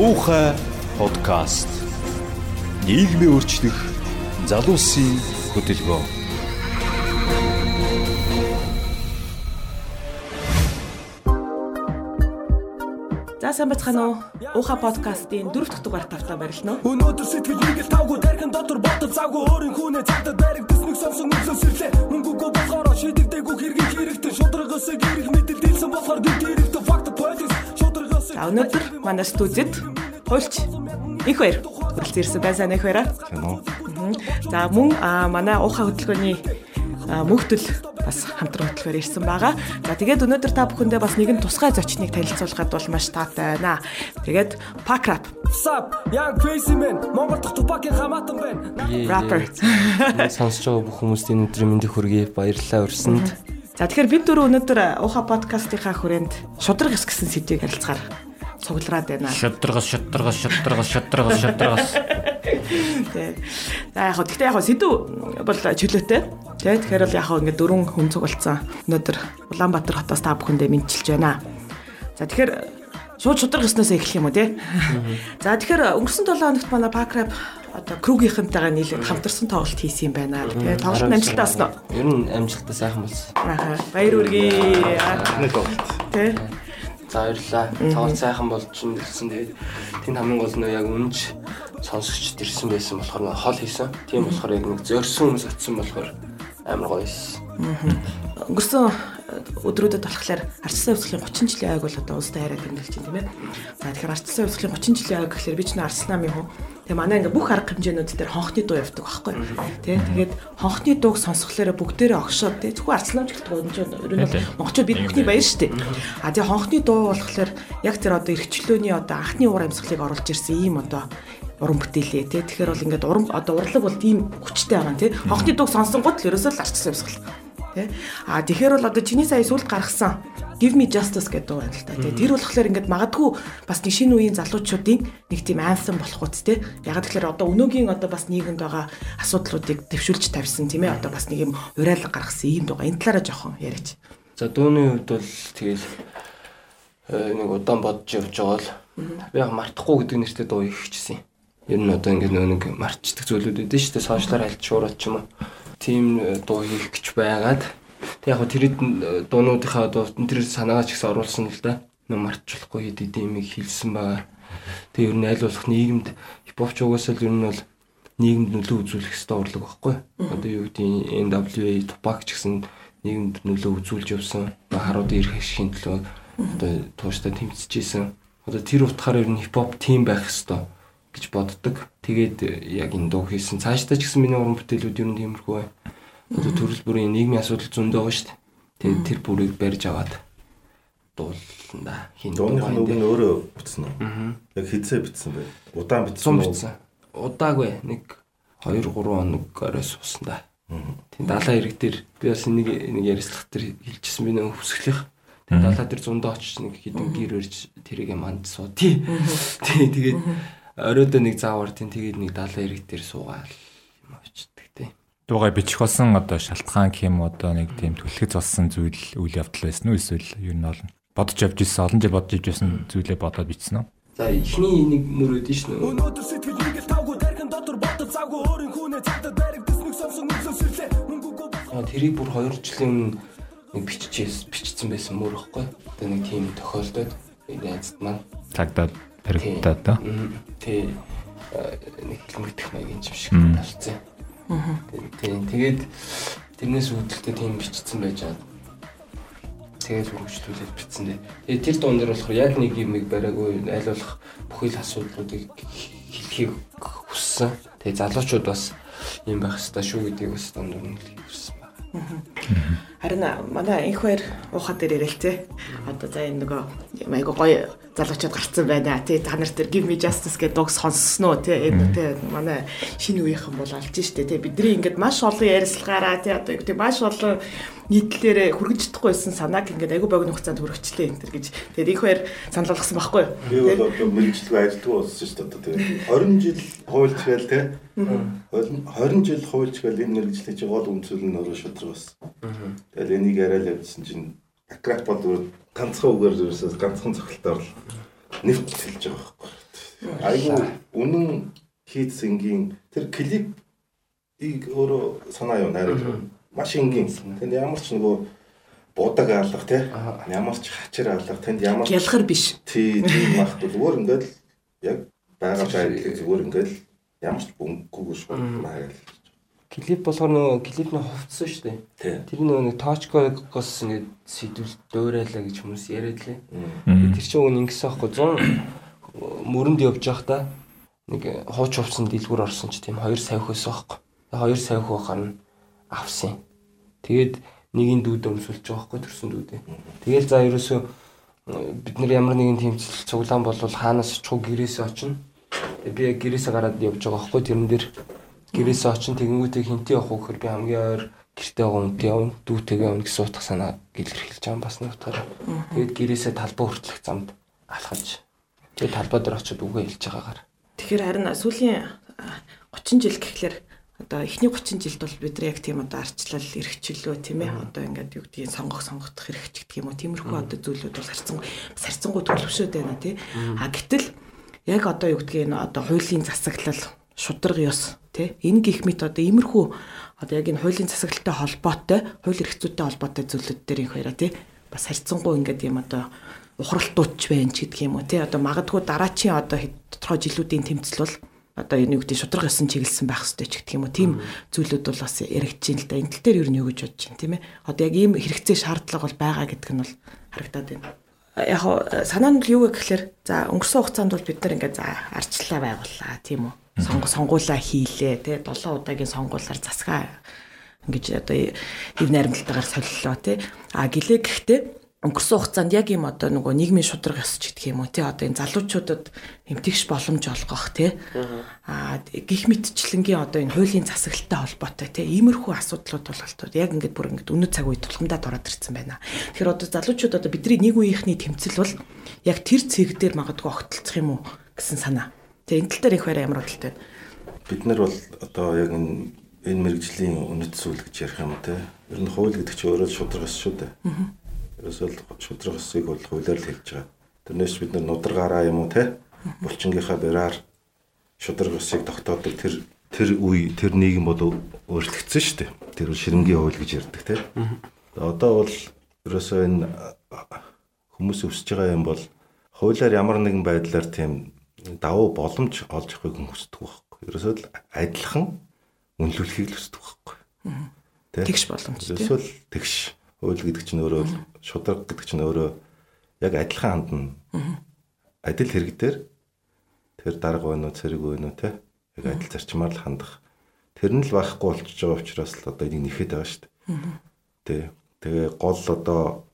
Уухай подкаст. Нийгмийн өөрчлөх залуусын хөтөлбөр. За сайн бацгаана уу? Уха подкастын дөрөв дахь дугаар тавтаа барилна уу? Өнөөдөр сэтгэл нэгэл тавгүй дархан дотор бодол завгүй өөрийн хүүнээ цагдаа баригдсан нэг сонсон өглөө сэрлээ мөнгөгүй болохоор шийдэгдээгүй хэрэг хэрэгтэй шудрагаас гэрэх мэдэл дийлсэн болохоор бид хэрэгтэй факт полис шудрагаас За өнөөдөр манай студид хуульч их баяр хүрэлцэн ирсэн байсан их баяраа. За мөн манай уха хөтөлбөрийн а, мөнхтөл бас хамтран хөтөлбөр ирсэн байгаа. За тэгээд өнөөдөр та бүхэндээ бас нэгэн тусгай зочныг танилцуулахад бол маш таатай байна. Тэгээд Pakrap Sap, young crazy man, Монгол дахь тупакийн хамаатан байна. rapper. Сонсож байгаа бүх хүмүүст энэ өдрийн мэндийг хүргэе. Баярлалаа урьсанд. За тэгэхээр бид дөрөв өнөөдөр уха подкастынхаа хүрээнд шудраг эс гэсэн сэдвийг харилцахаар цуглараад байна. Шадрагас, шадрагас, шадрагас, шадрагас, шадрагас. Тэгээд за яг хөө гэхдээ яг хөө сэдв бол чөлөөтэй. Тэ тэгэхээр бол яг хөө ингээд дөрвөн хүн цугалцсан. Өнөөдөр Улаанбаатар хотоос та бүхэндээ мэдчилж байна. За тэгэхээр шууд гэснээс эхлэх юм уу те. За тэгэхээр өнгөрсөн 7 хоногт манай Pakrap одоо Кругийнхэнтэйгээ нийлээд хамтарсан тоглолт хийсэн юм байна. Тэгээ тоглолт амжилттай болсон уу? Ер нь амжилттай сайхан болсон. Аа баяр үргээ. Нэг тоглолт. Тэ. За баярлалаа. Цавал сайхан болж ирсэн. Тэгээд тэнд хамгийн гол нь яг үнж сонсогчд ирсэн байсан болохоор хол хийсэн. Тийм болохоор яг нэг зөөрсөн хүмүүс очсон болохоор амар гоё байсан. Өнгөрсөн өдрүүдэд болохоор арчсан өвсглийн 30 жилийн айг бол одоо улстай хараад тэмдэглэж байна тийм ээ. За тэгэхээр арчсан өвсглийн 30 жилийн айг гэхэлэр би ч нэ арслаамын хүн. Тэгээ манай ингээ бүх арга хэмжээнүүд дээр хонхны дуу явдаг байхгүй. Тэ тэгээд хонхны дууг сонсохлоороо бүгдээрээ огшоод тэ зөвхөн арслаамч гэдэг юм чинь ер нь монголчууд бид бүхний баяр шүү дээ. А тэгээ хонхны дуу болохоор яг тэр одоо эрхчлөөний одоо анхны уур амьсгалыг оруулж ирсэн ийм одоо уран бүтээлээ тий Тэгэхээр бол ингээд уран одоо урлаг бол тийм хүчтэй байгаа тий хонхны дууг сонсон гот л ерөөсөө л арчсан юмсгал тий. А тэгэхээр бол одоо чиний сая сүлд гаргасан. Give me justice гэдэг байна л та тий. Тэр болохоор ингээд магадгүй бас нэг шинэ үеийн залуучуудын нэг тийм ансам болох үст тий. Яг тэгэхээр одоо өнөөгийн одоо бас нийгэмд байгаа асуудлуудыг дэвшүүлж тавьсан тийм ээ. Одоо бас нэг юм уриалга гаргасан ийм дууга энэ талаараа жоохон яриач. За дууны хувьд бол тэгэл э, нэг удаан бодож явж байгаа л. Би яг мартахгүй гэдэг нэртэй дуу ихчихсэн. Ер нь одоо ингээд нэг марчдаг зүйлүүд үүдэн шүү дээ. Сошиалаар хальт шуураад ч юм уу. Тим э, дуу хийх гэж байгаад тэг яг тэр дуунуудынхаа дуу тэр санаагаа ч гэсэн оруулсан л да. Нөө марчлахгүй хэд идэм юм хэлсэн байгаа. Тэг ер нь аль болох нийгэмд хипхоп ч угаасаа л ер нь бол нийгэмд нөлөө үзүүлэх хэрэгтэй урлаг байхгүй. Одоо юу гэдэг NWA Tupac ч гэсэн нийгэмд нөлөө үзүүлж явсан. Харуудын эрх ашигын төлөө одоо тууштай тэмцэжсэн. Одоо тэр утгаараа ер нь хипхоп тим байх хэрэгтэй гэж боддог. Тэгээд яг энэ дуу хийсэн. Цаашдаа ч гэсэн миний уран бүтээлүүд ер нь тиймэрхүү бай. Одоо төрөл бүрийн нийгмийн асуудал зөндөө байгаа шүү дээ. Тэгээд тэр бүрийг барьж аваад дуулна. Хин Дууных нүг нь өөрөө бичсэн үү? Яг хизээ бичсэн бай. Удаан Сум үү? бичсэн. Удаагүй нэг 2 3 хоног оройс усан да. Тийм далаа ирэг дээр би бас нэг нэг ярилцлах дээр хэлчихсэн би нэг хүсгэлийнх. Тэгээд далаа дээр зундаа очиж нэг хідэн гэр өрж тэрийг манд суу. Тий тэгээд оройдоо нэг заавар тийм тэгээд нэг далаа ирэг дээр суугаал юм очдөг тий. дуугаа бичих болсон одоо шалтгаан гэх юм одоо нэг тийм түлхэц болсон зүйл үйл явдал байсан уу эсвэл ер нь бол бодож явж ирсэн олон жил бодож явж ирсэн зүйлээ бодоод бичсэн үү? За эхний нэг мөр үүдэн шнэ. Өнөөдөр сэтгэл нэгэл тавгүй дархан дотор бодол завгүй өөрийн хүүнээ цагдаа баригдсан нэг сонсон өглөө сэрлээ мөнгөгүй Аа, тэрийг бүр 2 жилийн өмнө нэг биччихээс бичсэн байсан мөр ихгүй. Одоо нэг тийм тохиолдоод найзд маань Цагдаад баригдаад та. Мм, Тий. Нэг хэлмэгдэх маягийн юм шиг болцсон. Тийм. Тэгээд тэрнээс үүдэлтэй тийм бичсэн байж байгаа. Тэгээд хөгжлүүлээд бичсэн дээ. Тэгээд тэр дуун дээр болохоор яг нэг юм бариагүй аль болох бүхэл асуудлуудыг хэлхийг хүссэн. Тэгээд залуучууд бас юм байх хэрэгтэй шүү гэдгийг бас дундуур нь хэлсэн байна. Харин манай инх баяр уухад дээр ярилцээ. Одоо за энэ нөгөө айгу гоё залуучууд гарцсан байна. Тэ та нарт тэр give me justice гэдэг дууг сонссноо тэ энэ тэ манай шинэ үеийнхэн бол алж штэ тэ бидний ингээд маш олон ярилцлагаараа тэ одоо гэдэг маш олон нийтлэлээр хүргэж чадахгүйсэн санааг ингээд айгу богино хугацаанд хүргэчлээ энэ төр гэж. Тэгээд инх баяр санал болгосон байхгүй юу? Би бол одоо мэрэгчлэг ажилтгүй болсон шүү дээ. Одоо тэгээ 20 жил хуульч гээл те. 20 жил хуульч гээл энэ мэрэгчлэг чи гол үнцэл нь өөрөө шудраг болсон. Тэгэл энийг яриад явуулсан чинь акрап бол өөр ганцхан үгээр ерөөсөө ганцхан цогцолтоор л нэвт хэлж байгаа байхгүй. айгу үнэн хийц энгийн тэр клип ийг өөрөө санаа юу найруулга маш энгийн. Тэнд ямар ч нөгөө будаг алга тий ямар ч хачир алга тэнд ямар ч Гялхар биш. тий тийм махт зүгээр ингээд л яг байгаа байдлыг зүгээр ингээд л ямар ч бөнгөгүй шууд маяг. Клип болохоор нөгөө клипний хувцсан шүү дээ. Тэр нөгөө нэг точкогоос ингэ сэдвэл дөөрэлээ гэж хүмүүс яриад лээ. Тэр чинь өгн ингэсэн аахгүй 100 мөрөнд явж байхдаа нэг хууч хувцсан дэлгүүр орсон ч тийм хоёр савх байсан аахгүй. Тэгээ хоёр савх байхаар нь авсан. Тэгээд нэгийн дүүд өмсөлж байгаа аахгүй төрсөн дүүдээ. Тэгэл за ерөөсөө бид нар ямар нэгэн тэмцэл цуглаан болвол хаанаас очихгүй гэрээсээ очино. Тэгээ би гэрээсээ гараад явж байгаа аахгүй тэрэн дээр гэрээсээ очин тэгэнгүүтээ хинтээ явах вэ гэхээр би хамгийн ойр гэртээ байгаа үнтэй явна. Дүүтэйгээ явна гэсэн утга санаа гэлэрхийлж байгаа бас нэг утгаараа. Тэгээд гэрээсээ талбай хүртэлх замд алхаж тэгээд талбай дээр очиод үгээ хэлж байгаагаар. Тэгэхээр харин сүүлийн а, 30 жил гэхлээр одоо эхний 30 жилд бол бид нар яг тийм одоо арчлал эрхчлөө тийм ээ одоо ингээд юу гэдгийг сонгох сонгогдох эрхч гэдэг юм уу? Тиймэрхүү одоо зүйлүүд бол харьцан сарцсангуй төлөвшөөд байна тий. А гэтэл яг одоо юу гэдгийг энэ одоо хуулийн засаглал шудраг ёс тий? Энэ гих мэт одоо иймэрхүү одоо яг энэ хуулийн засаглалтай холбоотой хууль эрх зүйтэй холбоотой зүйлүүд дээр их хоёроо тий? Бас харьцангуй ингээд юм одоо ухралтууч байна ч гэдэг юм уу тий? Одоо магадгүй дараачийн одоо тодорхой жилүүдийн тэмцэл бол одоо энэ юу гэдэг шудраг ёсон чиглэсэн байх хэрэгтэй ч гэдэг юм уу тийм зүйлүүд бол бас яригдж байна л да. Энэ тал дээр юу нь юу гэж бодож байна тийм ээ? Одоо яг ийм хэрэгцээ шаардлага бол байгаа гэдэг нь бол харагдаад байна. Яг санаа нь юу гэхээр за өнгөрсөн хугацаанд бол бид нар ингээд за арчлаа байгууллаа тийм үү сонгуулаа хийлээ тий 7 удаагийн сонгуулаар засгаа ингэж одоо ив найрамдалтайгаар солиллоо тий а гэлээ гэхдээ өнгөрсөн хугацаанд яг юм одоо нөгөө нийгмийн шудраг ёс ч гэх юм уу тий одоо энэ залуучуудад эмтгш боломж олгох тий а гих мэтчлэнгийн одоо энэ хуулийн засаглалтай холбоотой тий иймэрхүү асуудлууд тулгалтууд яг ингээд бүр ингээд өнөө цаг үед тулгамдаад ороод ирсэн байна. Тэгэхээр одоо залуучууд одоо бидний нэг үеийнхний тэмцэл бол яг тэр цэг дээр магадгүй огтлцох юм уу гэсэн санаа. Тэгээ энэ тал дээр их байраа ямар бодолтой байна. бид нар бол одоо яг энэ энэ мэрэгжлийн үнэт зүйл гэж ярих юм те. Ер нь хууль гэдэг чинь өөрөө шудрагс шүү дээ. Ерөөсөө л шудрагсыг бол хуулиар л хэлж байгаа. Тэрнээс бид нар нудрагаараа юм уу те. Булчингийнхаа бараар шудрагсыг тогтоодог тэр тэр үе тэр нийгэм бол өөрчлөгдсөн шүү дээ. Тэр бол ширэмгийн хууль гэж ярьдаг те. Одоо бол ерөөсөө энэ хүмүүс өсөж байгаа юм бол хуулиар ямар нэгэн байдлаар тийм давуу боломж олж авахыг хүсдэг байхгүй. Ерөөсөө л адилхан үнэлүүлэхийг л хүсдэг байхгүй. Тэ? Тэгш боломж тий. Ерөөсөө л тэгш. Хууль гэдэг чинь өөрөө шудраг гэдэг чинь өөрөө яг адилхан хандна. Адил хэрэг дээр тэр дарга байна уу, цэрэг байна уу те? Яг адил зарчмаар л хандах. Тэр нь л байхгүй болчихж байгаа учраас л одоо энийг нэхэд байгаа шүү дээ. Тэ. Тэгээ гол одоо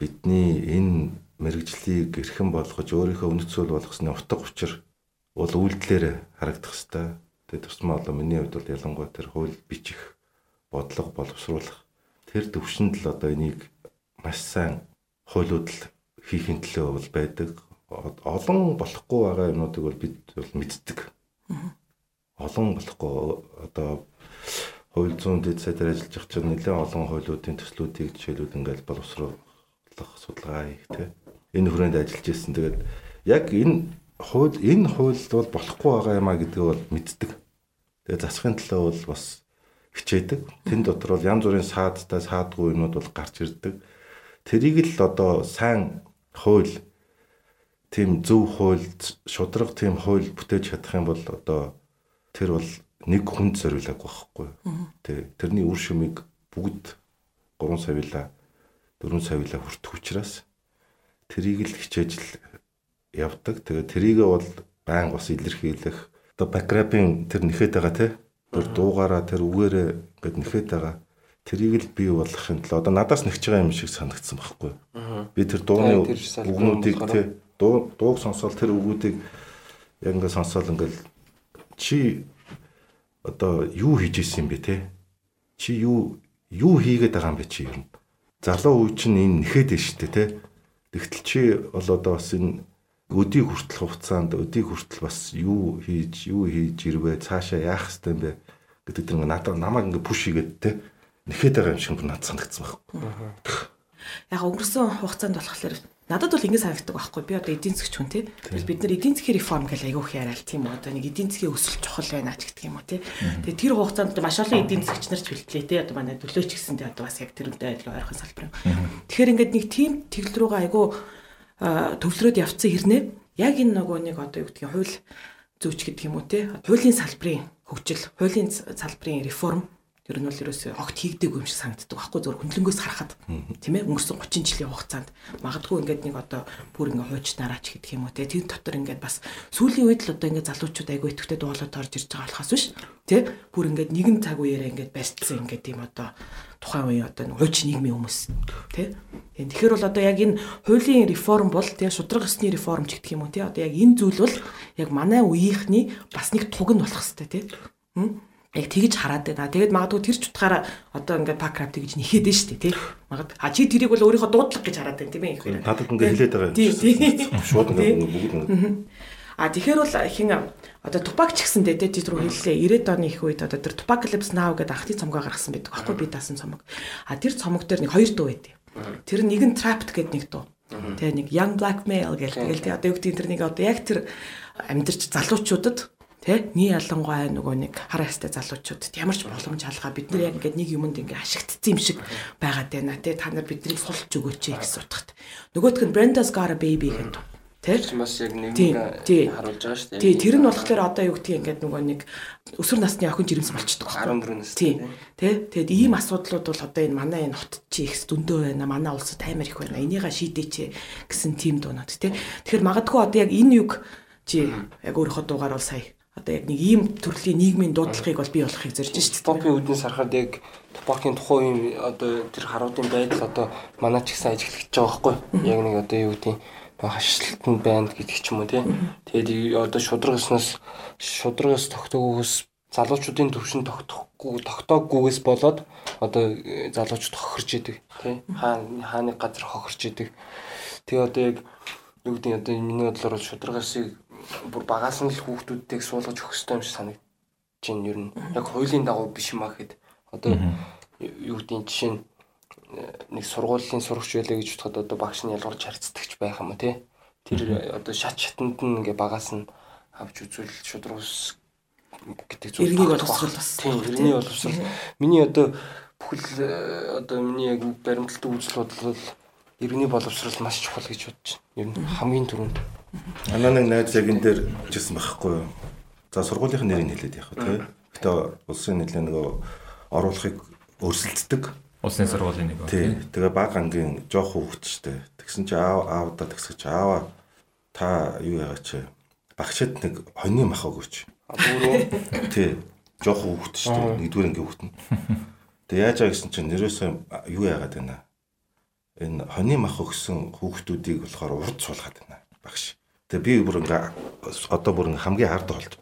бидний энэ мэрэгжлийг эрхэм болгож өөрийнхөө үнэт зүйл болгосны утга учир бол үйлдэлээр харагдах хэвээр. Тэгээ тусмаа болоо миний хувьд бол ялангуяа тэр хууль бичих, бодлого боловсруулах тэр төвшөнд л одоо энийг маш сайн хуулиуд л хийхин төлөө бол байдаг. Олон болохгүй байгаа юмнуудыг бол бид бол мэддэг. Олон болохгүй одоо хууль зүйн дэд сайдаар ажиллаж байгаа чинь нэлээд олон хуулиудын төслүүдийг жишээлүүд ингээл боловсруулах судалгаа хийх тийм энэ хүрээнд ажиллаж ирсэн. Тэгээд яг энэ хууль энэ хуульд бол болохгүй байгаа юм а гэдгийг бол мэддэг. Тэгээд засахын төлөө бол бас хичээдэг. Тэн дотор бол янз бүрийн саадтай саадгүй юмуд бол гарч ирдэг. Тэрийг л одоо сайн хууль тийм зөв хууль шудраг тийм хууль бүтээж чадах юм бол одоо тэр бол нэг хүнд зориулаг байхгүй. Тэ тэрний үр шимийг бүгд 3 савила 4 савила хүртэх учраас тэрийг л хичээж л явдаг. Тэгээ тэрийгээ бол байн бас илэрхийлэх. Одоо бэкграпын тэр нэхэд байгаа те. Тэр дуугаараа тэр үгээрээ ингээд нэхэд байгаа. Тэрийг л бий болгохын тулд одоо надаас нэгж байгаа юм шиг санагдсан байхгүй. Би тэр дууны үгнүүдийг те дуу дууг сонсоод тэр үгүүдийг яг ингээд сонсоод ингээд чи одоо юу хийж исэн юм бэ те? Чи юу юу хийгээд байгаа юм бэ чи юм? Залуу үе чинь энэ нэхэд дээ штэ те. Тэгтэл чи бол одоо бас энэ өдийг хүртэл хугацаанд өдийг хүртэл бас юу хийж юу хийж ирвэ цаашаа яах хэвтэй бэ гэдэг тэр надад намайг ингээ пуш хийгээд те нэхэд байгаа юм шиг надад санагдсан байхгүй. Яг өнгөрсөн хугацаанд болохоор Надад бол ингэ санагддаг байхгүй би одоо эдийн засгч хүн тий. Бид нар эдийн засгийн реформ гэж айгүйх яриа л тийм үү одоо нэг эдийн засгийн өсөлт чухал байна ч гэдэг юм уу тий. Тэгээ тэр хугацаанд маш олон эдийн засгч нар ч бэлтлээ тий. Одоо манай төлөөч гэсэн тий одоо бас яг тэрнтэй адил ойрхон салбар. Тэгэхээр ингээд нэг тийм тэглэл рүүгээ айгүй төвлөрөөд явцсан хэрнээ яг энэ нөгөө нэг одоо юу гэдгийг хууль зүйч гэдэг юм уу тий. Хуулийн салбарын хөгжил, хуулийн салбарын реформ Тэр нь бол ерөөсөө огт хийгдээгүй юм шиг санагддаг байхгүй зөв хөндлөнгөөс харахад. Тийм ээ өнгөрсөн 30 жилийн хугацаанд. Магадгүй ингээд нэг одоо бүр ингээ хуучнараач гэдэг юм уу те. Тэр дотор ингээд бас сүүлийн үед л одоо ингээ залуучууд айгүй итгэвтэй дуулаад орж ирж байгаа болохоос биш. Те бүр ингээд нэгэн цаг үеэрээ ингээд байстсан ингээд тийм одоо тухайн үеийн одоо хууч нийгмийн хүмүүс. Те тэгэхээр бол одоо яг энэ хуулийн реформ бол те шудраг ёсны реформ ч гэдэг юм уу те. Одоо яг энэ зүйл бол яг манай үеийнхний бас нэг туг нь болох хэвээр те яг тэгж хараад байна. Тэгээд магадгүй тэр ч утгаараа одоо ингээд пакрафт гэж нэхэд нь шүү дээ тий. Магад а чи тэрийг бол өөрийнхөө дуудлага гэж хараад байна тийм ээ. Надад ингээд хэлээд байгаа юм. Шууд ингээд бүгд ингээд. А тэгэхээр бол хин одоо тупак ч гэсэндээ тий тэр рүү хэллээ 90-ад оны их үед одоо тэр Tupacalypse Now гэдэг анхны цомгоо гаргасан байдаг. Баггүй би даасан цомог. А тэр цомог дээр нэг хоёр дуу байдیں۔ Тэр нэг нь Trapped гэдэг нэг дуу. Тэгээ нэг Young Black Male гэдэг. Тэгэл тий одоо юу гэдэг тэр нэг одоо яг тэр амьдарч залуучуудад Тэ? Ни ялангуяа нөгөө нэг хар ястай залуучуудад ямар ч боломж алгаа бид нар яг ингээд нэг юмд ингээд ашигтцсан юм шиг байгаад байна. Тэ та нар биднийг сулж өгөөч гэж утгахт. Нөгөөх нь Brenda's Got a Baby гэдэг. Тэ? Бас яг нэг харуулж байгаа шүү дээ. Тий, тэр нь болохоор одоо юу гэдгийг ингээд нөгөө нэг өсвөр насны охин жирэмс болчдөг байхгүй. 14 нас. Тий. Тэ? Тэгэд ийм асуудлууд бол одоо энэ манай энэ хот чи их зөндөө байна. Манай улсад аймар их байна. Энийга шийдээч гэсэн тийм дуунууд тий. Тэгэхээр магадгүй одоо яг энэ юг чи яг өөрийнхөө дуугаар бол сая одоо яг нэг ийм төрлийн нийгмийн дуудлагыг бол бий болохыг зорж шүү дээ. Топын үднээс харахад яг Тупакийн тухайн юм одоо тэр харуудын байдал одоо манай ч гэсэн ажиглаж байгаа байхгүй. Яг нэг одоо юу гэдэг хашлтанд байна гэдэг ч юм уу тий. Тэгээд одоо шудрагснаас шудрагаас тогтоогоос залуучуудын төвшин тогтохгүй тогтооггүйгээс болоод одоо залуучууд хохирч идэг тий. Хаана хааны газар хохирч идэг. Тэгээ одоо яг юу гэдэг одоо миний бодлоор шудрагасыг бүр багаас нь л хүүхдүүдтэйг суулгаж өгөх хэрэгтэй юм шиг санагдаж байна ер нь. Яг хуулийн дагуу биш юм а гэхэд одоо юу гэдгийг жишээ нь э, нэг сургуулийн сурагч байлаа гэж бодоход одоо багш нь ялгарч харьцдагч байх юм а тий. Тэр одоо шат шатанд нь ингээ багаас нь авч үзвэл шудрагс гэдэг зүйл. Иргэний боловсрол бас. Тийм, иргэний боловсрол. Миний одоо бүхэл э, одоо миний яг баримталтай үзэл бодол бол иргэний боловсрол маш чухал гэж бодож байна. Ер нь хамгийн түрүүнд. Анаа нэг найз яг энэ дээр жисэн байхгүй юу? За сургуулийнхын нэрийг хэлээд яах вэ? Гэтэ улсын нэлээ нөгөө оруулахыг өрсөлддөг. Улсын сургуулийн нэг. Тий. Тэгээ баг ангийн жоох хүүхдтэй. Тэгсэн чи аав аавда тэгсэж аава та юу яагаад чи багшид нэг хоньны мах өгөөч. Бүрөө. Тий. Жоох дээ. Нэгдүгээр ангийн нь. Тэгээ яаж аа гэсэн чинь нэрөөсөө юу яагаад байна? Энэ хоньны мах өгсөн хүүхдүүдийг болохоор урд суулгаад байна багш. Тэгээ би бүр ингээ одоо бүр ингээ хамгийн хард болж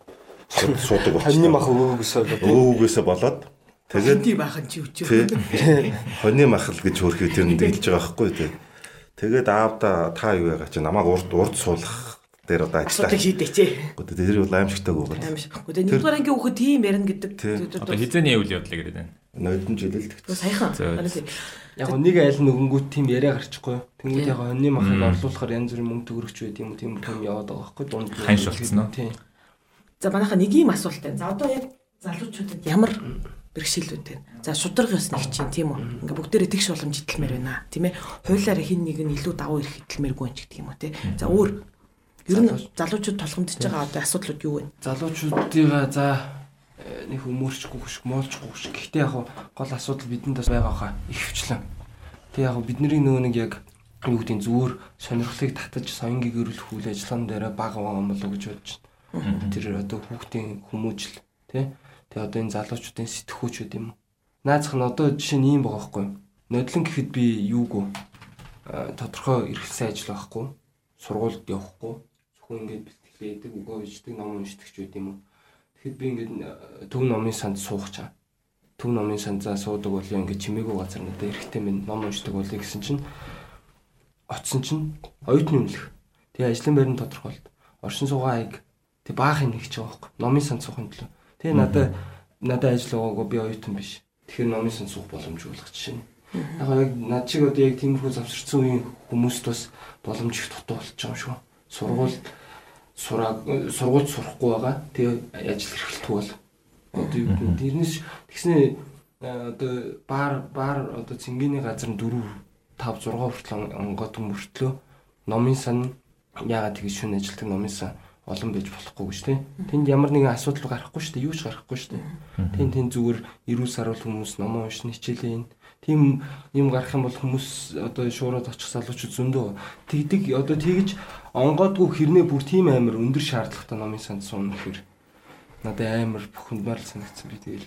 суудаг болчихсон. Хоньны мах өвөөгөөсөө өвөөгөөсөө болоод тэгээд хоньны махан чи өчөө. Хоньны махал гэж хөрхий тэр нь дэлж байгаа байхгүй тий. Тэгээд аавда та юу яагаад чи намайг урд урд суулгах дээр одоо ажиллаа. шийдээч. Гэхдээ тэр бол аимшигтай гоо. Аимшиг. Гэхдээ нэгдүгээр ангийн хүүхэд тийм ярина гэдэг. Одоо хизээний үйл явдлыг яриад байна. Нойдон жилэлт. Саяхан. Яг нэг айл нөгөнгүүт тийм яриа гарчихгүй. Тэнгүүд яг онны махыг орлуулахаар янз бүрийн мөнгө төгрөгч байд юм уу тийм юм яваад байгаа байхгүй дунд. Ханш болцсон уу? Тийм. За манайха нэг юм асуулт байна. За одоо яг залуучуудад ямар бэрхшээлүүд байна. За шудраг ёс нэг чинь тийм үү. Ингээ бүгдээрээ тэгш боломж идэлмээр байна. Тийм ээ. Хуулиар хин нэг нь илүү дагуу ирэх идэлмээргүй юм ч гэдэг юм уу те. За өөр ер нь залуучууд толгомдож байгаа одоо асуудлууд юу вэ? Залуучуудыгаа за нэг өмөрчгүй хөшг моолчгүй хөшг. Гэхдээ яг гол асуудал бидэнд бас байгаа хаа ихвчлэн. Тэг яг бидний нөгөө нэг яг юу гэдгийг зүгээр сонирхлыг татаж соёнгийн гэрүүлэх үйл ажиллагаан дээр бага байгаа болов гэж бодож байна. Тэр одоо хүүхдийн хүмүүжил тий. Тэг одоо энэ залуучуудын сэтгхүүчүүд юм. Наацх нь одоо жишээ нь ийм байгаа байхгүй юу? Нодлон гэхэд би юуг тодорхой эрхлсэн ажил байхгүй. Сургуульд явахгүй. Зөвхөн ингээд бэлтгэлээдэг, өгөө ичдэг, ном уншдаг ч үт юм уу Тэгэхэд би ингээд э, төв номын санд суух чаа. Төв номын санзаа суудаг бол ингээд чимээгүй газар надад эрэхтэй минь ном уншдаг болъё гэсэн чинь оцсон чинь оюутны өмнөх. Тэгээ ажлын байрны тодорхойлт. Оршин суугаа аяг тэг баах юм нэгч байгаа байхгүй. Номын санд суухын төлөө. Тэгээ надад надад ажил байгаагүй би оюутан биш. Тэгэхээр номын санд суух боломжгүй болох жишээ. Яг яг над шиг одоо яг тиймэрхүү завсарсан үеийн хүмүүст бас боломж их дутуу болж байгаа юм шүү. Сургууль сураа сургууль сурахгүй байгаа. Тэгээ ажил эрхэлтгүй бол одоо юу гэдэг тэрнээс тэгснээ одоо баар баар одоо цэнгэний газар 4 5 6 хүртэл онгод мөртлөө номын сан яагаад тэгж шүн ажилтдаг номын сан олон байж болохгүй гэж тийм. Тэнд ямар нэгэн асуудал гарахгүй шүү дээ. Юу ч гарахгүй шүү дээ. Тийм тийм зүгээр эрүүл саруул хүмүүс номоо уншин хичээлийн тийм юм гарах юм бол хүмүүс одоо шуураад очих залуучууд зөндөө тэгдэг одоо тэгж онгоодгүй хэрнээ бүр тийм амар өндөр шаардлагатай номын санд суuna гэхээр надад амар бүхэндмар санагдсан би тэгэл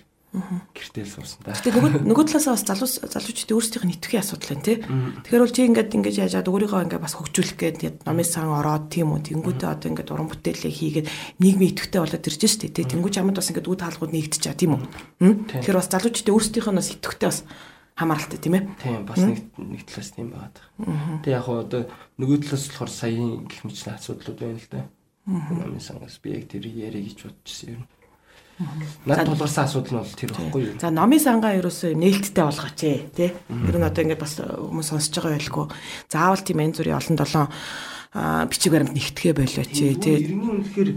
гэртэл суусан та. Гэтэ нөгөө нөгөө талаас бас залуус залуучдын өөрсдийнх нь итгэхийн асуудал байна тий. Тэгэхээр бол чи ингээд ингэж яажаад өөрийгөө ингээд бас хөгжүүлэх гээд номын сан ороод тийм үү тэнгуүтээ одоо ингээд уран бүтээлээ хийгээд нийгмийн идэвхтэй болоод ирж штэ тий. Тэнгуүч амд бас ингээд үд хаалгууд нэгдчихэж тийм үү. Тэгэхээр бас залуучдын өөрсдийнх нь бас идэвхтэй бас хамааралтай тийм ээ. Тийм бас нэг нэг талаас тийм байгаад. Тэг яг одоо нөгөө талаас болохоор саяын гих мэтлэн асуудлууд байна л да. Номын сангаас би яг тэр яриа гэж бодчихсон юм. Над тулгарсан асуудал нь бол тэр байхгүй юу? За номын сангаа ерөөсөө нээлттэй болгооч ээ тий. Тэр нь одоо ингээд бас хүмүүс сонсож байгаа байлгүй. Заавал тийм эн зүрийн олон долоон бичиг баримт нэгтгэхэ болооч ээ тий. Иргэний үнэхээр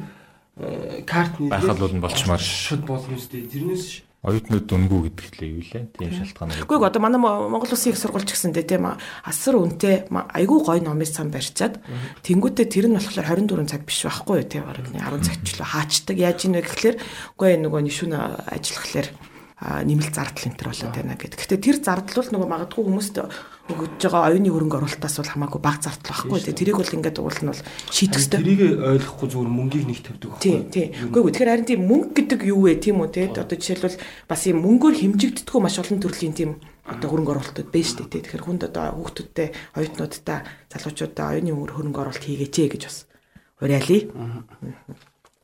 карт нэр байхад бол болчмаар шууд боломжтой. Тэрнээс оюутнууд дүнгүй гэдэг лээ юу лээ. Тийм шалтгаан. Үгүй одоо манай Монгол Улсын их сургууль ч гэсэндээ тийм асар үнэтэй айгүй гоё номын сан барьчаад тэнгуүтээ тэр нь болохоор 24 цаг биш байхгүй юу тийм 10 цагт ч л хаачдаг. Яаж ийнэ гэхэлэр үгүй нөгөө нишүүн ажиллахлаар нэмэлт зардал энэ төр болоод байна гэдэг. Гэтэ тэр зардал бол нөгөө магадгүй хүмүүст өгж байгаа оюуны хөрөнгө оруулалтаас бол хамаагүй бага зардал байхгүй тий. Тэрийг бол ингээд уул нь бол шийдэх хэрэгтэй. Тэрийг ойлгохгүй зүгээр мөнгийг нэг тавьдаг байхгүй. Тий, тий. Үгүй тэгэхээр харин тийм мөнгө гэдэг юу вэ тийм үү тий. Одоо жишээлбэл бас юм мөнгөөр хэмжигддэггүй маш олон төрлийн тийм одоо хөрөнгө оруулалтууд байна шүү дээ. Тэгэхээр хүнд одоо хүүхдүүдтэй, оюутнуудтай, залуучуудаа оюуны хөрөнгө оруулалт хийгээч гэж бас уриалъя.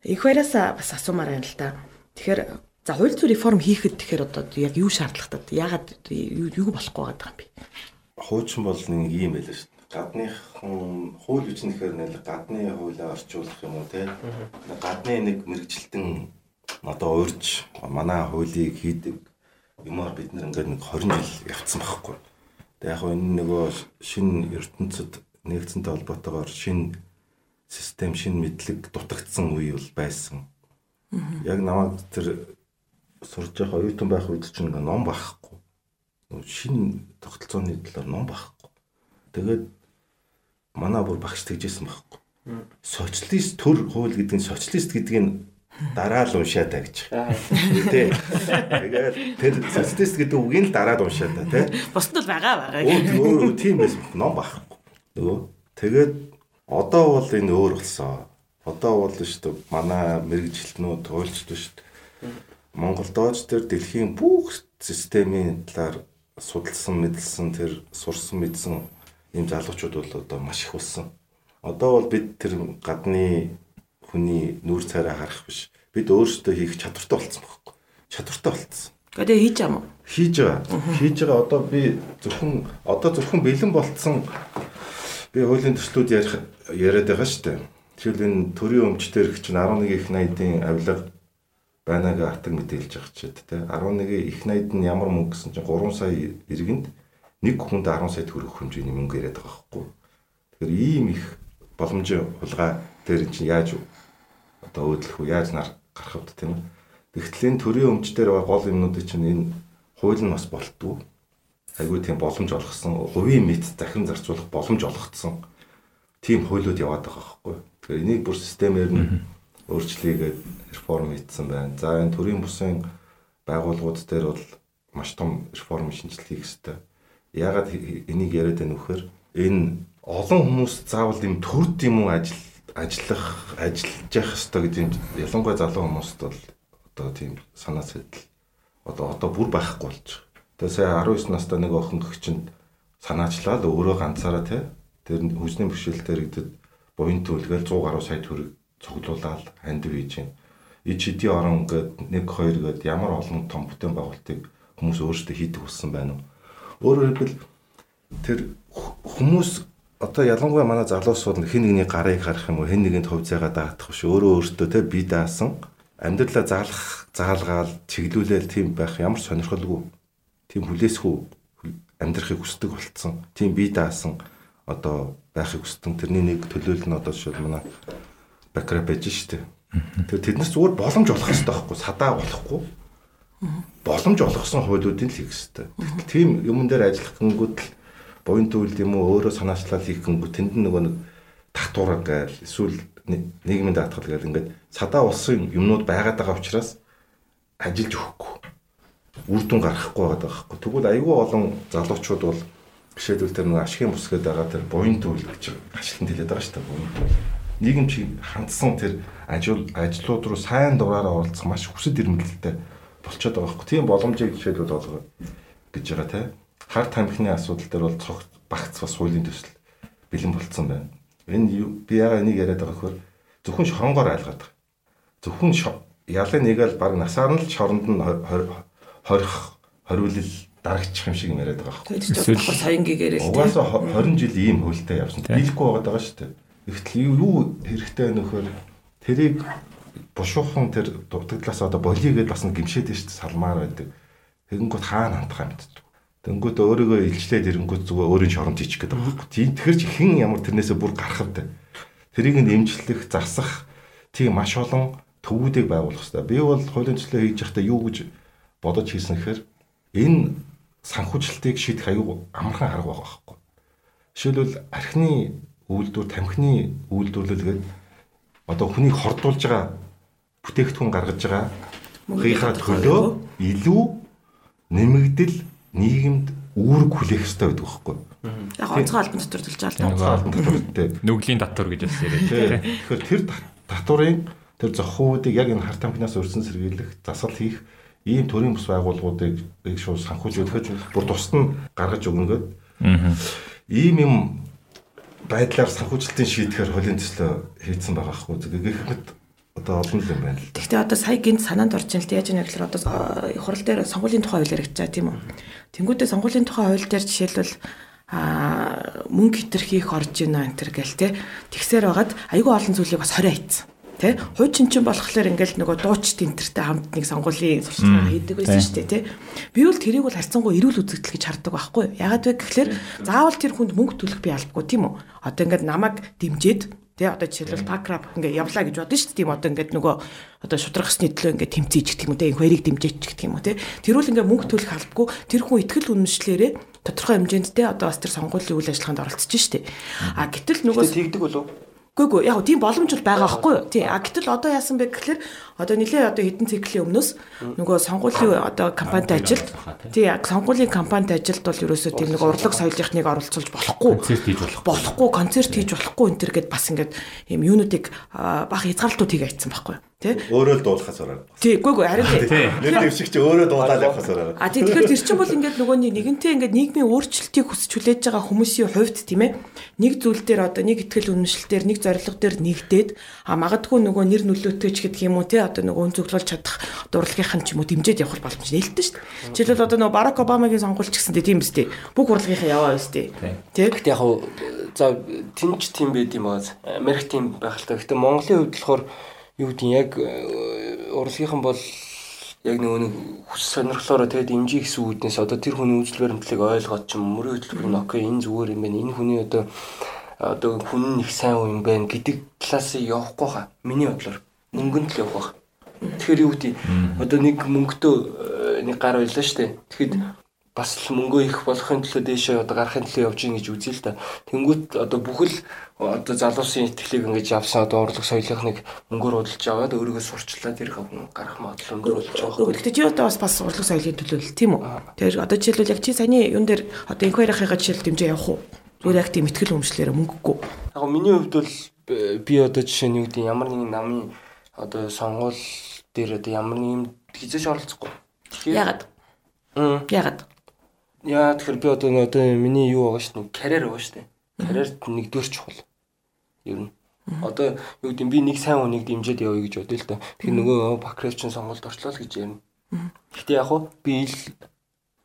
Их баяраас бас асуумаар байна л да. Тэгэхээр за хууль зүйн реформ хийхэд тэгэхээр одоо яг юу шаардлагатай? Ягаад юу болохгүй байгаа юм бэ? хуучин бол нэг юм байлаа шүү дээ. Гадныхан хууль бичнэхээр нэл гадны хуулиа орчуулах юм уу те. Гадны нэг мэрэгчлэлтэн одоо урьж манай хуулийг хийдэг юмар бид нэр ингээд нэг 20 жил явцсан байхгүй. Тэгээ яг энэ нөгөө шинэ ертөнцид нэгдсэнтэй холбоотойгоор шинэ систем, шинэ мэдлэг дутагдсан үе бол байсан. Яг намайг тэр сурж байгаа оюутан байх үед чинь ном байхгүй шинэ тогтолцооны талаар ном байхгүй. Тэгээд манай бүр багш тэгжсэн байхгүй. Социалист төр хууль гэдэг нь социалист гэдэг нь дараа л уншаа та гэж. Тэ. Тэгээд тэр социалист гэдэг үгийг л дараа л уншаа та тий. Бусд нь байгаа байгаа. Өөр тийм байсан ном байхгүй. Нөгөө тэгээд одоо бол энэ өөр болсон. Одоо бол шүү дээ манай мэрэгжилтнүүд хуульчд шүү дээ. Монгол дооч төр дэлхийн бүх системийн талаар судалсан, мэдлсэн тэр сурсан мэдсэн ийм залуучууд бол одоо маш их болсон. Одоо бол бид тэр гадны хүний нүүр царай харах биш. Бид өөрсдөө хийх чадвартай болсон байхгүй. Чадвартай болсон. Гэхдээ хийж байгаа мó? Хийж байгаа. Хийж байгаа одоо би зөвхөн одоо зөвхөн бэлэн болцсон би хуулийн төслүүд ярих яриад байгаа шүү дээ. Тэгвэл энэ төрийн өмчтөр чинь 11 их 80-ын авилга байнааг атаг мэдээлж байгаа ч те 11 их найд нь ямар мөнгө гэсэн чинь 3 сая иргэнд нэг хүнд 10 сая төгрөг хэмжээний мөнгө яриад байгаа байхгүй. Тэгэхээр ийм их боломжийн хулгай дээр чинь яаж одоо өөдлөх үү яаж нар гарах вэ тийм үү. Тэгтэл энэ төрийн өмч дээр байгаа гол юмнуудыг чинь энэ хууль нь бас болтдгоо. Айгүй тийм боломж олгосон, хувийн мэд захин зарцуулах боломж олгогдсон. Тийм хуулиуд яваад байгаа байхгүй. Тэгэхээр энийг бүр системээр нь өөрчлөгээд реформ хийсэн байна. За энэ төрийн бүсийн байгууллагууд дээр бол маш том реформ шинжилгээ хийх хэрэгтэй. Яагаад энийг яриад байна вөхөр энэ олон хүмүүс заавал юм төрд юм уу ажил ажиллах ажиллаж явах хэрэгтэй гэдэг ялангуяа залуу хүмүүст бол одоо тийм санаа сэтэл одоо одоо бүр байхгүй болж байгаа. Тэгээ сая 19 настай нэг охин гэгчэнд санаачлаа л өөрөө ганцаараа тий тэр хүчний бэрхшээлтэй иргэдэд буян төлгээл 100 гаруй сая төгрөг цуглуулаад ханд хийж байна. Ид шидийн орон гээд 1 2 гээд ямар олон том бүтээн байгуулалтыг хүмүүс өөрсдөө хийдэг болсон байна уу? Өөрөөр хэлбэл тэр хүмүүс одоо ялангуяа манай залуусууд хэн нэгний гарыг харах юм уу хэн нэгэнд хувь зайгаа даатах биш өөрөө өөртөө те бие даасан амьдралаа заалах заалгаал чиглүүлэл тийм байх ямар сонирхолгүй тийм хүлээсгүй амьдрахыг хүсдэг болцсон. Тийм бие даасан одоо байхыг хүсдэг. Тэрний нэг төлөөлөл нь одоо жишээ манай бакра байж штэ. Тэр тэднээс зүгээр боломж олох хэрэгтэй байхгүй садаа болохгүй. Боломж олгосон хуулиудын л хийх хэрэгтэй. Тэгтэл тийм юмн дээр ажиллах гингүүд л буян төвлөлт юм уу өөрөө санаачлал хийх гингүүд тэнд нөгөө нэг татвараа гайл эсвэл нийгмийн даатгал гээл ингээд садаа улсын юмнууд байгаад байгаа учраас ажиллаж өгөхгүй үр дүн гаргахгүй байгаа байхгүй. Тэгвэл айгүй олон залуучууд бол жишээлбэл тэр нэг ашигын бус гэдэг байгаа тэр буян төвлөл гэж ашлан хэлээд байгаа шүү дээ. Нийгэм чи хандсан тэр ажил ажлууд руу сайн дураараа оролцох маш хүсэл эрмэлзэлтэй болчиход байгаа байхгүй. Тийм боломжийг жишээлбэл олгоо гэж байгаа те. Хар тамхины асуудал дээр бол цогц багц бас хуулийн төсөл бэлэн болцсон байна. Энэ би яга энийг яриад байгаа хөр зөвхөн шоронгоор айлгаад байгаа. Зөвхөн ялын нэг л баг насаар нь л шоронд нь хорих хориулал дарагчих юм шиг юм яриад байгаа. Эсвэл саян гэгээрээ л угаасаа 20 жил ийм хөвөлтэй явсан. Дийлэхгүй байгаад байгаа шүү дээ. Ихтэл юу хэрэгтэй нөхөр тэрийг бушуухан тэр дутагдлаас одоо болигээд бас гимшээд дээ салмаар байдаг. Тэгэнгүүт хаана хандах юм бэ? Тэнгүүд өөрийгөө илчлээд ирэнгүүт зүгээр өөрийн шоронд хийчих гээд байгаа байхгүй. Тийм тэгэхэр чи хэн ямар тэрнээсээ бүр гарах вэ? Тэрийг нэмжлэх, засах тийм маш олон төвүүдийг байгуулах хэрэгтэй. Би бол хуулийн төслөө хийж байхдаа юу гэж бодож хийсэн гэхээр энэ санхүүжилтийг шийдэх аюу амархан арга байгаа байхгүй. Жишээлбэл архины үйлдвэр, тамхины үйлдвэрлэлгээд одоо хүнийг хордуулж байгаа бүтээгдэхүүн гаргаж байгаа мөнгөийнхаа төлөө илүү нэмэгдэл нийгэмд үүрэг хүлээх хэрэгтэй байдаг байхгүй. Яг онцгой албан татвар төлж байгаа л албан татвар тий. Нүглийн татвар гэж бас яриад тий. Тэгэхээр тэр татварын тэр зохиуудыг яг энэ харт амхнаас өрсөн сэргийлэх, засал хийх ийм төрлийн бус байгууллагуудыг их шууд санхүүж өгөхөд бүр тусад нь гаргаж өгнөгөөд ийм юм байдлаар санхүүжилтийн шийдэхээр хуулийн төслөө хийцэн байгаа хгүй гэхэд одоо олон юм байна л. Гэхдээ одоо сая гинт санаанд орж ин л яаж яа гэхээр одоо хурал дээр сонгуулийн тухай хууль яригдж байгаа тийм үү. Тэнгүүдээ сонгуулийн тухай хууль дээр жишээлбэл а мөнгө хитрхийх орж ийн энэ төр гэл те тэгсээр байгаад айгүй олон зүйлийг бас 20 айцсан Тэ? Хуучин чинь болохоор ингээл нөгөө дууч тентэртэй хамт нэг сонгуулийн сурчлагаа хийдэг байсан шүү дээ, тэ? Би бол тэрийг бол харьцангуй эрүүл үзэгдэл гэж хардаг байхгүй? Ягаад вэ гэхээр заавал тэр хүнд мөнгө төлөх би албагүй тийм үү? Одоо ингээд намайг дэмжиж Тэ одоо жишээлбэл пакрап ингээ явлаа гэж бодсон шүү дээ. Тийм одоо ингээд нөгөө одоо шудрах хэсний төлөө ингээ тэмцээж гэх юм уу те энэ хоёрыг дэмжиж гэх юм уу те. Тэрүүл ингээ мөнгө төлөх албагүй тэр хүн ихтгэл үнэмшлэрээ тодорхой хэмжээнд те одоо бас тэр сонгуулийн үйл ажиллагаанд оролцож штэ. А гэтэл нөгөө тэгдэг болов Гүгүү яг тийм боломж бол байгаа байхгүй юу? Тий. А гэтэл одоо яасан бэ гэхээр одоо нэлээ одоо хэдэн циклийн өмнөөс нөгөө сонгуулийн одоо компанид ажилд тий сонгуулийн компанид ажилд бол ерөөсөө тийм нэг урлаг соёлынхныг оролцуулж болохгүй. Концерт хийж болох. Болохгүй, концерт хийж болохгүй энэ төр гэд бас ингээд ийм юунуудыг бах хязгаарлалтууд хийгээ айтсан байхгүй юу? Тэ? Өөрөө л дуулахаас ороо. Тий, үгүй үгүй харин тий. Нэр дэвшиг чи өөрөө дуулаад явахаас ороо. А тий тэгэхээр тэр чинь бол ингээд нөгөөний нэгэнтээ ингээд нийгмийн өөрчлөлтийг хүсэж хүлээж байгаа хүмүүсийн хувьд тийм ээ. Нэг зүйл дээр одоо нэг ихтгэл үнэмшил дээр нэг зорилго дээр нэгдээд а магадгүй нөгөө нэр нөлөөтэй ч гэдэг юм уу тий одоо нөгөө зөвлөлж чадах урлагийнх нь ч юм уу дэмжиж явах боломж нээлттэй шүү дээ. Жишээлбэл одоо нөгөө Барак Обамагийн сонгуульч гэсэн тийм биз дээ. Бүх урлагийнхаа яваа биз дээ. Тий. Гэхдээ яг за тэнч тийм байд юм аа. Америк тийм байх л та. Гэхдээ Монголын хувьд болохоор юу гэдэг яг э, урлагийнхан бол яг нөгөө нэг хүс сонирхлоороо тэгээд имжих гэсэн үүднээс одоо тэр хүний үйлдэл баримтлалыг ойлгоод ч мөрийн хөтөлбөр нь окей энэ зүгээр юм байна. Энэ хүний одоо одоо хүн нэг сайн юм байна гэдэг талаас явахгүй хаа. Миний бодлоор мөнгөнд л явах. Тэгэхээр юу гэдэг одоо нэг мөнгөтэй э, нэг гар байлаа штэ. Тэгэхэд бас л мөнгөө их болохын төлөө дээшээ одоо гарахын төлөө явж гин гэж үзье л да. Тэнгүүт одоо бүхэл одоо залуусын итгэлийг ингэж явсан одоо урлаг соёлынхныг мөнгөөр удалж аваад өөрийгөө сурчлаад ирэх гарах магадлал өндөр болж байгаа. Гэхдээ чи одоо бас бас урлаг соёлын төлөө л тийм үү? Тэгэхээр одоо жишээлбэл яг чи саяны юун дээр одоо инх хоёрынхаа жишээл дэмжээ явах уу? Зүгээр яг тийм ихтгэл өмчлөөр мөнгөгүй. Яг миний хувьд бол би одоо жишээ нь юу гэдэг ямар нэгэн намын одоо сонгуул дээр одоо ямар нэгэн хизээш оролцохгүй. Ягаад? Ягаад? Яа тэгэхээр би одоо одоо миний юу байгаа шүү дээ. Карьер байгаа шүү дээ. Карьерт нэгдүгээр чухал. Ер нь. Одоо юу гэдэг би нэг сайн хүнийг дэмжиж явъя гэж бодъё л да. Тэгэхээр нөгөө Бакрэвчин сонголт орчлоо л гэж ярина. Гэхдээ яг хуу би ил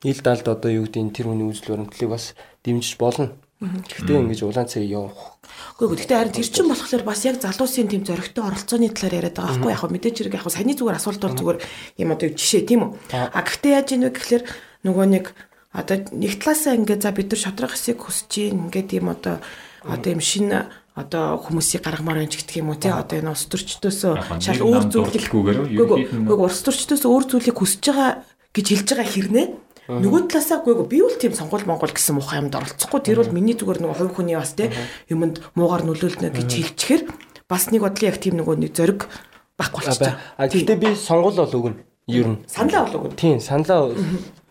ил далд одоо юу гэдэг тэр хүний үзэл баримтлалыг бас дэмжиж болно. Гэхдээ ингэж улаан цэг явах. Үгүй гэхдээ харин тэр чин болохоор бас яг залуусын тийм зөрөгтэй оролцооны талаар яриад байгаа байхгүй яг мэдээж хэрэг яг саяны зүгээр асуулт бол зүгээр юм одоо жишээ тийм үү. А гэхдээ яаж ийм вэ гэхээр нөгөө нэг одоо нэг талаасаа ингээд за бид нар шодрох хэсийг хүсэж гин ингээд юм одоо одоо юм шинэ одоо хүмүүсийг гаргамаар байна ч гэх юм уу тий? Одоо энэ улс төрчдөөсөө шал өөр зүйлийг гүгээр үгүй улс төрчдөөсөө өөр зүйлийг хүсэж байгаа гэж хэлж байгаа хэрнээ? Нөгөө талаасаа үгүй би бол тийм сонгол монгол гэсэн муухай юмд оролцохгүй. Тэр бол миний зүгээр нөгөө хувь хүний бас тий? Юмд муугар нөлөөлнө гэж хэлчихээр бас нэг бодлын яг тийм нөгөө нэг зориг байхгүй болчихсон. А гэхдээ би сонгол бол өгнө. Ер нь. Саналаа бол өгнө. Тийм, саналаа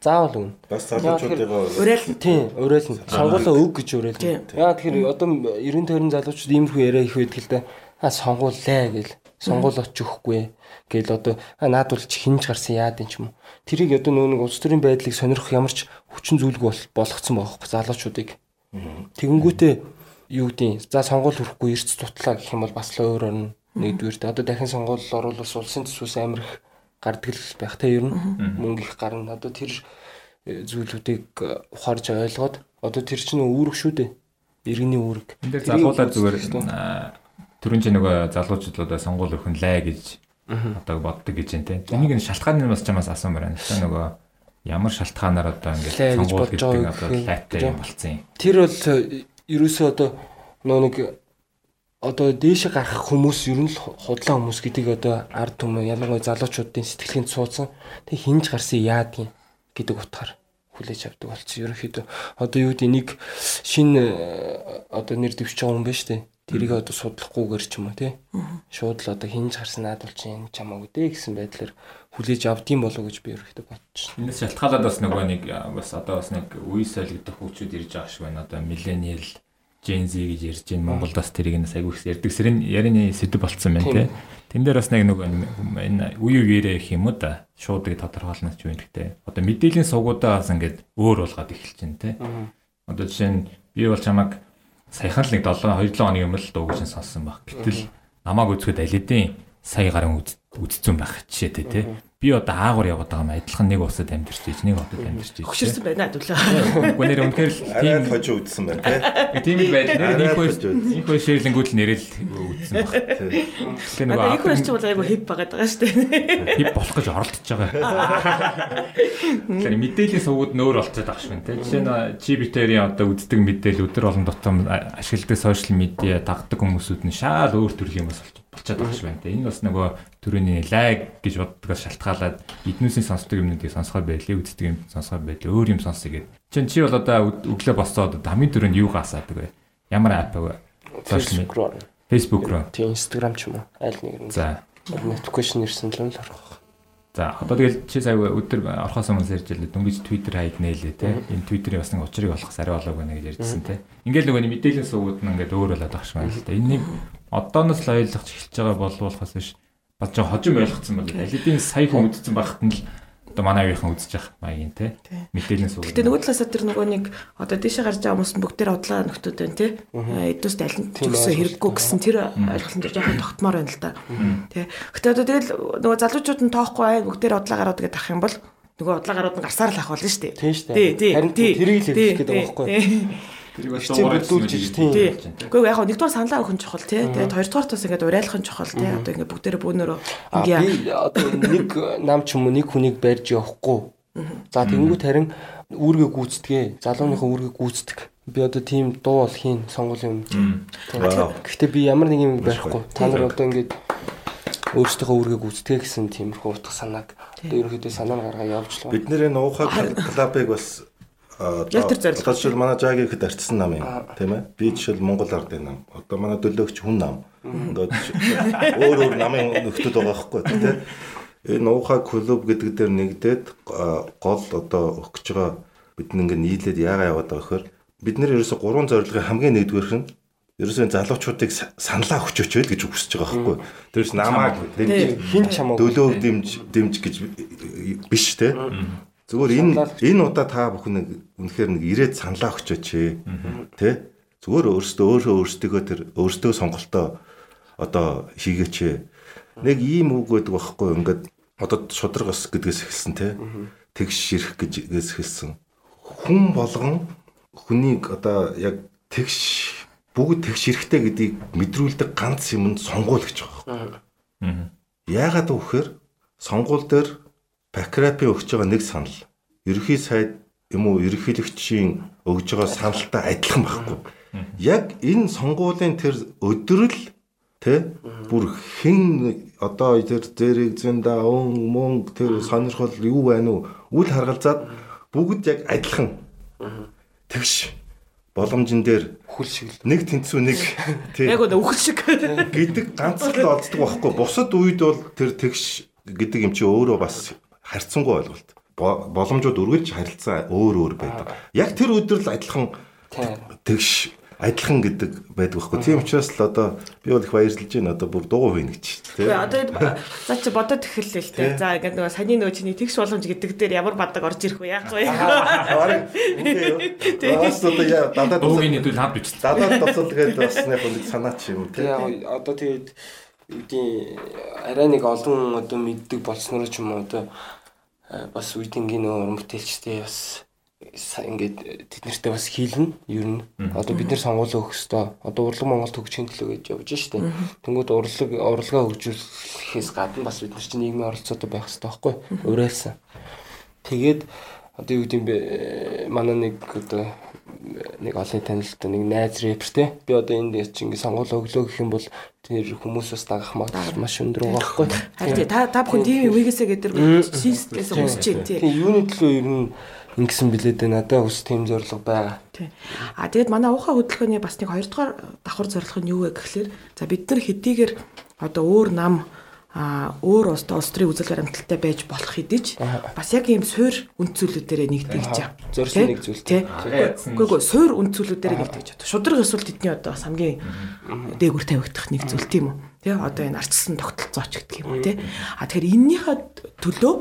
заавал өгнө. Бас залуучуудыгаа Уриална. Тийм, уриална. Сонгуулаа өг гэж уриална. Яа тэгэхээр одоо 90 тойрон залуучууд иймэрхүү яриа их байдаг л да. А сонгууллаа гэл. Сонгуул очих өгөхгүй гэл одоо наад бол чи хинж гарсан яад юм ч юм уу. Тэрийг одоо нөгөө нэг улс төрийн байдлыг сонирхох ямар ч хүчин зүйлгүй болгоцсон байгаа хөө залуучуудыг. Тэгэнгүүтээ юу гэдیں۔ За сонгуул хүрэхгүй эрс тутлаа гэх юм бол бас л өөр орно. Нэгдүгээр одоо дахин сонгуул оруулах улсын төсвөөс амирх гардаг л байх те ер нь мөнгө их гарна. Одоо тэр зүйлүүдийг ухаарж ойлгоод одоо тэр чинь үүрэг шүү дээ. Иргэний үүрэг. Энд дээр залгуулаад зүгээр түрүүн чи нөгөө залуучуудаа сонгуул нь лай гэж одоо боддог гэж юм те. Энийг нь шалтгаан нь бас чамаас асуумаар байна. Тэ нөгөө ямар шалтгаанаар одоо ингээд сонгуул гэдэг одоо лайтай юм болцсон юм. Тэр бол ерөөсөө одоо нөө нэг одоо дээш гарах хүмүүс ер нь л худлаа хүмүүс гэдгийг одоо ард түмэн ялангуяа залуучуудын сэтгэлгээнд суудсан. Тэг хинж гарсан яадгийн гэдэг утгаар хүлээж авдаг болсон. Ерөнхийдөө одоо юу гэдэг нэг шинэ одоо нэр дэвшиж байгаа юм байна шүү дээ. Тэрийг одоо судлахгүйгээр ч юм уу тий. Шууд л одоо хинж гарсан наад бол чинь чамаагүй дээ гэсэн байдлаар хүлээж авдсан болов уу гэж би ерөнхийдөө байна. Энэс шалтгаалаад бас нөгөө нэг бас одоо бас нэг үе солигдох хөгжүүд ирж байгаа шиг байна. Одоо миллениал Gen Z гэж ярьж байна. Монголд бас тэрийг нас айгүй их ярьдаг. Сэрэн ярианы сэдв болцсон байна те. Тэн дээр бас нэг нэг энэ үе үеэрээ гэх юм уу да. Шууд нэг тодорхойлно ч юм гэхдээ. Одоо мэдээллийн сувгуудаа бас ингээд өөр болгоод эхэлж байна те. Одоо жишээ нь би бол чамаг саяхан л нэг 7 2 7 хоногийн өмнө л дуугч сонссон баг. Гэтэл намааг үзэхэд алидийн сая гарын үдцэн байх жишээтэй те би одоо аагаар яваад байгаа юм адилхан нэг усад амьдэрч ийж нэг хотод амьдэрч ийж Хөшөрсөн байна хэвлээ. Үгүй нэр үнэхээр л тийм хожоо үдсэн байна тий. Тийм л байл. Нэр нэг хөөс нэг хөөс ширлэнгүүд л нэрэл үдсэн баг. Тэгээ нөгөө их хөөс ч бол айгу хип байгаад байгаа шүү дээ. Хип болох гэж оролдож байгаа. Тэгэхээр мэдээллийн сувгууд нөөр болцоод байгаа шүү дээ. Жишээ нь чи битэрийн одоо үздэг мэдээлэл өдөр олон тутам ашигладаг сошиал медиа дагдаг хүмүүсүүд нь шал өөр төрлийн хүмүүс болчих болчиход байгаа шүү дээ. Энэ бас нөгөө төрөний лайк гэж боддогоос шалтгаалаад эднүүсийн сонсдог юмнуудыг сонсгоо байлээ, үздэг юм сонсгоо байлээ, өөр юм сонсъё гэд. Чин чи бол одоо өглөө босоод хамгийн түрүүнд юу гасаадаг вэ? Ямар апп вэ? Facebook руу. Facebook руу. Тийм Instagram ч юм уу. Аль нэг нь. За. Notification ирсэн л л орох. За одоо тэгэл чи сая өдөр орохоос өмнө ярьж байлаа дөнгөж Twitter хайд нээлээ те. Энэ Twitter-ийн бас нэг учрыг олохос арай болоог байна гэж ярьжсэн те. Ингээл нөгөө мэдээллийн сувгууд нь ингээд өөр болоод багш байна л да. Энийг одооноос л ойлгох эхэлж байгаа болволхоос биш бод жоо хожим ойлгоцсон бол алидийн сая хүн үдцэн багт нь л одоо манай авийнхан үзэж явах маягийн те мэдээлэл сууг. Гэтэ нөгөө талаас тэр нөгөө нэг одоо дээшээ гарч байгаа хүмүүс бүгдээр удлаа нөхдөд байна те. Эдүүс талент төгсөө хэрэггүй гэсэн тэр ойлголтон дээр жоохон тогтмоор байна л да. Тэ. Гэтэ одоо тэгэл нөгөө залуучууд нь тоохгүй ай бүгдээр удлаа гарууд гэдэг ах юм бол нөгөө удлаа гарууд нь гарсаар л ах болно шүү дээ. Тийм шүү дээ. Харин тэрийг л хэлэх гэдэг байгаа байхгүй. Тэрийг бас дуулж тийм. Гэхдээ яг нэгдүгээр саналаа өгөх нь чухал тий. Тэгээд хоёрдугаар тас ингээд уриалах нь чухал тий. Одоо ингээд бүгдээрээ бөөнөрөө ингээ би одоо нэг нам ч юм уу нэг хүнийг барьж явахгүй. За тэгэнгүүт харин үүргээ гүйцэтгээ, залууныхаа үүргээ гүйцэтгэх. Би одоо тийм дуу бол хийн сонгуулийн юм. Гэхдээ би ямар нэг юм барихгүй. Та нар одоо ингээд өөрсдийнхөө үүргээ гүйцэтгэх гэсэн тиймэрхүү утга санааг одоо ерөөхдөө санаа гаргаа явуулж л. Бид нэр энэ уухай клубыг бас Яг тэр зорилго. Одоо жишээл манай жаагийн ихэд арчсан нам юм тийм ээ. Би жишээл Монгол ардын нам. Одоо манай дөлөөгч хүн нам. Ингээд өөр өөр намын нөхдөд байгаа байхгүй тийм ээ. Энэ уухай клуб гэдэг дээр нэгдээд гол одоо гэж байгаа бид нэг нийлээд яагаа яваад байгаа гэхээр бид нэр ерөөсө гурван зорилгын хамгийн нэгдүгээрх нь ерөөсөө залуучуудыг саналаа өгч өчөөд гэж хүсэж байгаа байхгүй. Тэрс намааг хин чамаа дөлөө дэмж дэмж гэж биш те. Зүгээр энэ энэ удаа та бүхэн үнэхээр нэг ирээд саналаа өгчөөч тий. Зүгээр өөрсдөө өөрөө өөрсдөө тэр өөрсдөө сонголтоо одоо хийгээч. Нэг ийм үг байдаг байхгүй ингээд одоо шудрагс гэдгээс эхэлсэн тий. Тэгш ширх гэжээс эхэлсэн. Хүн болгон хүнийг одоо яг тэгш бүгд тэгш ширхтэй гэдгийг мэдрүүлдэг ганц юм нь сонгуул гэж байгаа байхгүй. Яагаад вэ гэхээр сонгуул дээр Бакрапи өгч байгаа нэг санал. Ерхий сайд юм уу ерөнхийлөгчийн өгж байгаа саналтай адилхан байхгүй. Яг энэ сонгуулийн тэр өдрөл тэ бүр хэн одоо тэр зэрэг зэнда өн мөнгө тэр сонирхол юу байна уу үл харгалзаад бүгд яг адилхан тэгш боломжн дээр хүл шиг л нэг тэнцүү нэг тий Яг үхэл шиг. гэдэг ганц л олддог байхгүй бусад үед бол тэр тэгш гэдэг юм чи өөрөө бас харьцангуй ойлголт. Бо- боломжууд өргөж харилцаа өөр өөр байдаг. Яг тэр өдөр л адилхан тийм тэгш адилхан гэдэг байдаг байхгүй. Тийм учраас л одоо би бол их баярлж байна. Одоо бүр дуу хийнэ гэж тий. Гэхдээ одоо за чи бодоод эхэллээ л дээ. За ингээд нөгөө саний нөгөө чиний тэгш боломж гэдэг дээр ямар бадаг орж ирэх вэ? Яг. Бараг үнтэй юу? Бас одоо яа дадаад Дуугийн нэдүүл хамт бичлээ. дадаад тоцол гээд бас нэг нэг санаа чи юм тий. Тэгээ одоо тэгээд үдийн арай нэг олон одоо мэддэг болсноор ч юм уу одоо бас үеийнгийн нөө уран бүтээлчтэй бас ингээд тэд нартэй бас хийлнэ ер нь одоо бид нар сонгуулаа өгөх хэвээр одоо урлаг Монголд хөгжихийн төлөө гэж явж штэ тэнгууд урлаг урлагаа хөгжүүлэхээс гадна бас бид нар чинь нийгмийн оролцоотой байх хэрэгтэй байхгүй. Уриалсан тэгээд одоо юу гэдэм бэ? Э, манай нэг одоо нэг олон танилтай нэг найз рэпер те. Би одоо энд яч ингэ сонгуул өглөө гэх юм бол тэр хүмүүсээс дагах магадлал маш өндөр байгаа байхгүй Харин та та бүхэн тийм үегээсээ гэдэг системээс хүсэж байна тий. тийм юуны төлөө ер нь ингэсэн билээ дээ надад ус тийм зориг байгаа. Тий. А тэгээд манай уухаа хөдөлгөөний бас нэг хоёрдугаар давхар зорилго нь юу вэ гэхлээр за бид нар хэдийгээр одоо өөр нам өөр улс улс төрийн үзэл баримталтай байж болох хэдий бас яг ийм суур үндсүүлүүдээр нэгтгэж байгаа. зорьсон Тий? нэг зүйл. Тий. Үгүй үгүй суур үндсүүлүүдээр нэгтгэж одоо шудраг эсвэл тэдний одоо бас хамгийн дээгүр тавигдах нэг зүйл тийм үү. Тий одоо энэ арчсан тогтолцооч гэдэг юм уу тий. А тэгэхээр эннийхээ төлөө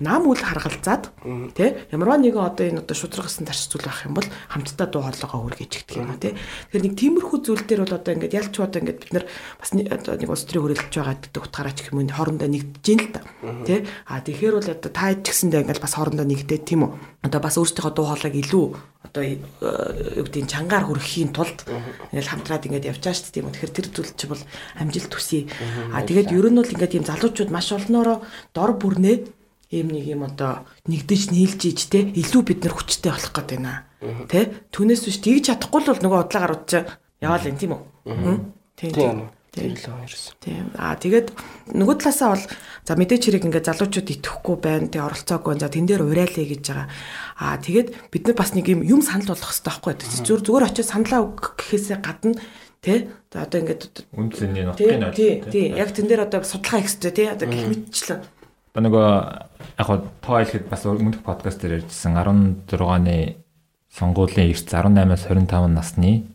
нам үл харгалзаад тий ямарваа нэгэн одоо энэ одоо шудрагсан тарч зүйл байх юм бол хамтдаа дуу хоолойгоо үргэж гэх юм уу тий тэгэхээр нэг тиймэрхүү зүйл дээр бол одоо ингээд ялч одоо ингээд бид нар бас нэг улс төрийн хөрөлдөж байгаа гэдэг утгаараа ч юм уу хоорондоо нэгдэж гин л та тий а тэгэхээр бол одоо та ч гэсэндээ ингээд бас хоорондоо нэгдээд тийм үү? Одоо бас өөрсдийнхөө дуу хоолойг илүү одоо э, юу гэдэг нь чангаар хүрхэхийн тулд ингээд хамтраад ингээд байгаа шүү дээ тийм үү? Тэгэхээр тэр зүйл чи бол амжилт төсөй а тэгээд ер нь бол ингээд ийм залуучууд маш олноороо дор бүрнээ ийм нэг юм одоо нэгдэж нийлж иж те илүү бид нар хүчтэй болох гээд байна. Тэ? Түүнээс биш тэгж чадахгүй л бол нөгөө удлаа гарууд чи яваал энэ тийм үү? Тийм тийм л хоёрсон Тийм. Аа тэгээд нөгөө талаасаа бол за мэдээч хэрэг ингээд залуучууд итгэхгүй байна. Тэгээ оролцоогүй байна. За тэн дээр урайлаа гэж байгаа. Аа тэгээд бид нар бас нэг юм юм санал болгох хэрэгтэй байхгүй. Зүгээр зүгээр очиж саналаа өгөх гэхээсээ гадна тэ за одоо ингээд Үндсэний тий нутгийн тий тий яг тэн дээр одоо судалгаа хийх хэрэгтэй тий одоо гэх мэтчлэн нөгөө яг хоо тоо хэлэхэд бас өмнөх подкаст дээр ярьжсэн 16-ны сонгуулийн эрт 18-аас 25 насны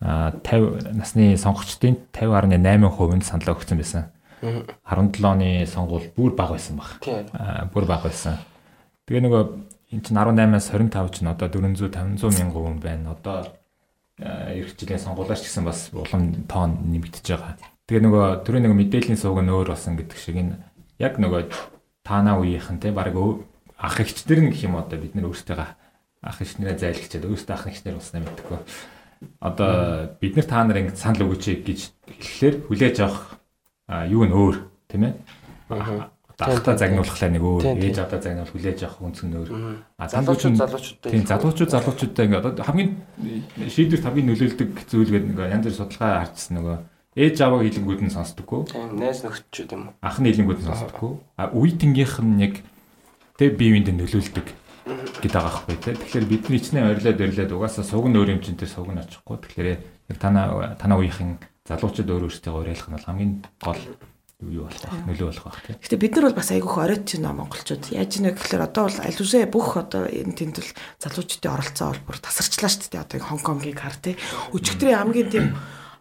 а 50 насны сонгогчдын 50.8% нь саналаа өгсөн байсан. 17 оны сонгуул бүр бага байсан баг. Бүр бага байсан. Тэгээ нөгөө эн чинь 18-аас 25 ч нь одоо 400 500 мянган хүн байна. Одоо эх жилийн сонгуулаач гэсэн бас улам тоон нэмэгдэж байгаа. Тэгээ нөгөө түрүү нөгөө мэдээллийн сувг нь өөр болсон гэдэг шиг энэ яг нөгөө таана үеийнхэн те баг ах эгчдэр нь гэх юм одоо бид нар өөрсдөө ах эгчнэрээ зайлгчаад өөрсдөө ах эгчнэр болсноо мэдхгүй. Одоо бид нар та нар ингэ санал өгөөч гэж хэлэхлээр хүлээж авах юу нь өөр тийм ээ. Одоо ахта загнуулахлаа нэг өөр, ээж авда загнуул хүлээж авах үнц нь өөр. А залуучууд залуучууд залуучуудтай Тийм залуучууд залуучуудтай ингээ одоо хамгийн шийдвэрт хамгийн нөлөөлдөг зүйл гэдэг нөгөө янз бүр судалгаа харжсан нөгөө ээж аваа хилэнгүүд нь сонсдоггүй. тийм найз нөхдөд юм уу Ах нь хилэнгүүд нь сонсдоггүй. А үеийнхнийх нь яг тэг бие биендээ нөлөөлдөг гэдэг байгаа байхгүй тий. Тэгэхээр бидний ичнээ орилоод орилоод угаасаа суг нь өөр юм чинь тэр суг нь очихгүй. Тэгэхээр яг танаа танаа үеийнхэн залуучууд өөр өөртөө уриалах нь бол хамгийн гол юу болох байх нөлөө болох байх тий. Гэтэ бид нар бол бас айгүйх оройтч нөө монголчууд. Яаж нэ гэхээр одоо бол аль үшээ бүх одоо энэ тэмдэл залуучдын оролцоо бол бүр тасарчлаа шүү дээ. Одоо Хонконгийг хар тий. Өчигдрийн хамгийн тийм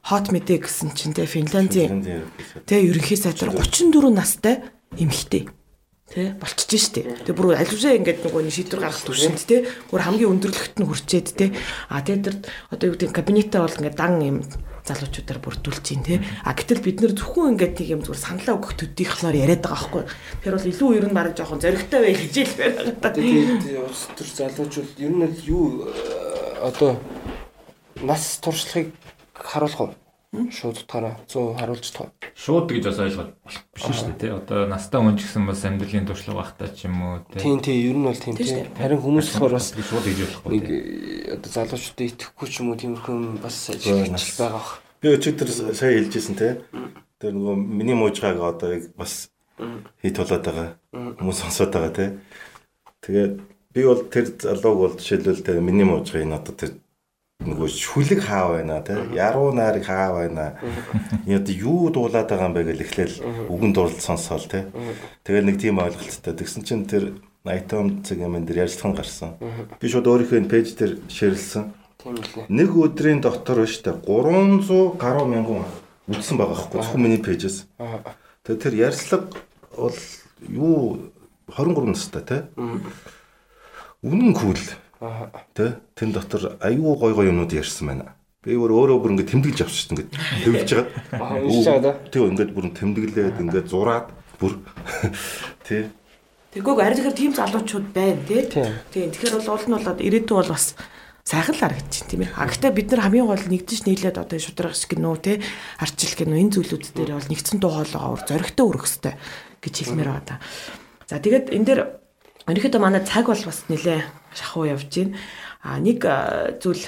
хот мэдээ гэсэн чинь тий Финляндийн тий ерөнхий сайдаар 34 настай эмэгтэй тий болчихж штэ. Тэгээ бүр үшээ ингээд нөгөө нэг шийдвэр гаргах төвшөнд тий бүр хамгийн өндөрлөгт нь хүрчээд тий. А тэгээ тэр одоо юу гэдэг кабинетаа бол ингээд дан юм залуучуудаар бүрдүүлж чинь тий. А гэтэл бид нэр зөвхөн ингээд нэг юм зүгээр саналаа өгөх төдийхлоор яриад байгаа байхгүй. Тэр бол илүү ер нь бараг жоохон зоригтой бай гэж хэлбэр байгаа. тэгээд улс төр залуучууд ер нь л юу э, одоо нас туршлагыг харуулах уу Шууд утгаараа 100 харуулж тоо. Шууд гэж бас ойлгоод болох биш шүү дээ тий. Одоо настаа хүн ч гэсэн бас амьдралын туршлага багтаа ч юм уу тий. Тийм тийм ер нь бол тийм тийм. Харин хүмүүс болохоор бас шууд хийж болохгүй нэг тий. э, одоо залуучуудад итгэхгүй ч юм уу тиймэрхүү юм бас ажиглаж байгаа бах. Би өчигдөр сая хэлжсэн те. Тэр нөгөө миний муужгааг одоо яг бас хит болоод байгаа. Хүмүүс сонсоод байгаа те. Тэгээд би бол тэр залууг бол жишээлбэл те миний муужгыг энэ одоо тэр нөгөө шүлэг хаа байна те. Яруу найрыг хаа байна. Энэ одоо юу дуулаад байгаа юм бэ гэж эхлээл үгэн дурлал сонсоол те. Тэгээд нэг тийм ойлголттой. Тэгсэн чинь тэр Найтом цаг юм дээр ярьцхан гарсан. Би шууд өөрийнхөө энэ пэйж дээр үлээ. Нэг өдрийн дотор биш үү 300 гаруй мянган үзсэн байгаа байхгүй зөвхөн миний пэйжээс. Тэгээ тэр ярьцлага бол юу 23 настай те. Үнэн кул Аа. Те. Тэн дотор аюу гой гой юмнууд ярьсан байна. Би өөр өөрөө бүр ингэ тэмдэглэж авчихсан ингэ тэмдэглэж Аа, байгаа. уншиж байгаа да? Тэг ингэ бүр тэмдэглээд ингэ зураад бүр тий. Тэгвэл арай тэгэхээр тийм залуучууд байна тий. Тийм. Тийм. Тэгэхээр бол уул нь болоод ирээдүй бол бас сайхан л харагдчих тийм ээ. А гэхдээ бид нар хамгийн гол нэгдэж нийлээд одоо шудраг шиг гинөө тий арчил гинөө энэ зүйлүүд дээр бол нэгдсэн дуу хоолойгоо өр зөрөгтэй өрөх хэвээр гэж хэлмээр байгаа да. За тэгээд энэ дээр ерөнхийдөө манай цаг бол бас нэлээ шахуу явж байна. А нэг зүйл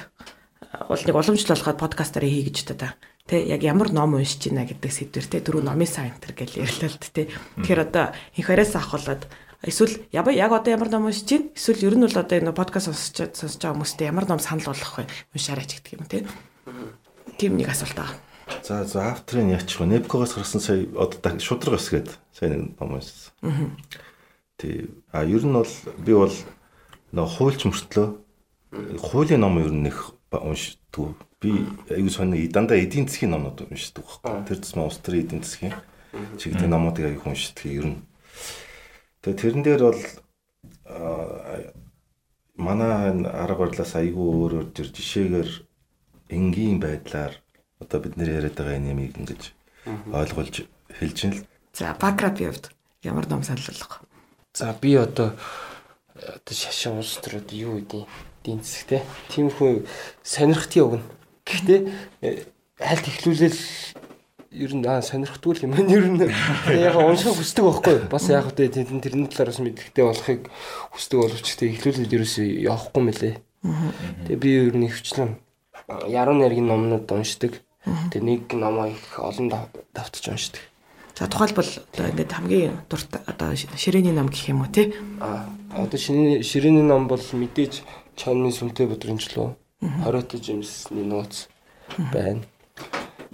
бол нэг уламжлалахад подкастаар хий гэж та Тэ яг ямар ном уншиж байна гэдэг сэдвэр те дөрөв номын сайн энэ гэж ярьлаа л те. Тэгэхээр одоо инх араас авахлаад эсвэл яг яг одоо ямар ном уншиж байна? Эсвэл ер нь бол одоо энэ подкаст сонсож сонсож байгаа хүмүүстээ ямар ном санал болгох вэ? Уншаарай ч гэдэг юм те. Тийм нэг асуулт байгаа. За за авторын яачих вэ? Непкогоос гарсан сая одоо шудраг ус гээд сая нэг ном уншсан. Тий. А ер нь бол би бол нөө хуульч мөртлөө хуулийн ном ер нь их уншдаг. Би аюу сони дандаа эдийн засгийн номнууд уншдаг байхгүй. Тэр тусмаа улс төрийн эдийн засгийн чиглэлийн номуудыг аюу уншдаг ер нь. Тэгээ тэрэн дээр бол манай энэ арга барилаас аюу өөрөөр тэр жишээгээр энгийн байдлаар одоо бид нэр яриад байгаа энэ ямиг ингэж ойлгуулж хэлж ин л За бакграунд явд ямар ном болгох. За би одоо одоо шашаа улс төрөд юу гэдэг эдийн засаг те. Тиймэрхүү сонирхтын өгнө. Гэхдээ э, хальт ихлүүлэл ер нь аа сонирхдгүй юм байна. Ер нь яг унших хүсдэг байхгүй. Бас яг хөтэ тэнд тэрний талаар бас мэддэхтэй болохыг хүсдэг боловч гэхдээ ихлүүлэл ерөөсөө явахгүй мөлий. Тэгээ би ер нь хвчлэн яруу найргийн номнууд уншдаг. Тэгээ нэг номоо их олон дав- давтаж уншдаг. За тухайлбал одоо ингээд хамгийн дуртай одоо ширээний ном гэх юм уу те. А одоо шинэ ширээний ном бол мэдээж чанны сүмтэй бодрынчлоо 20 жимсний нууц байна.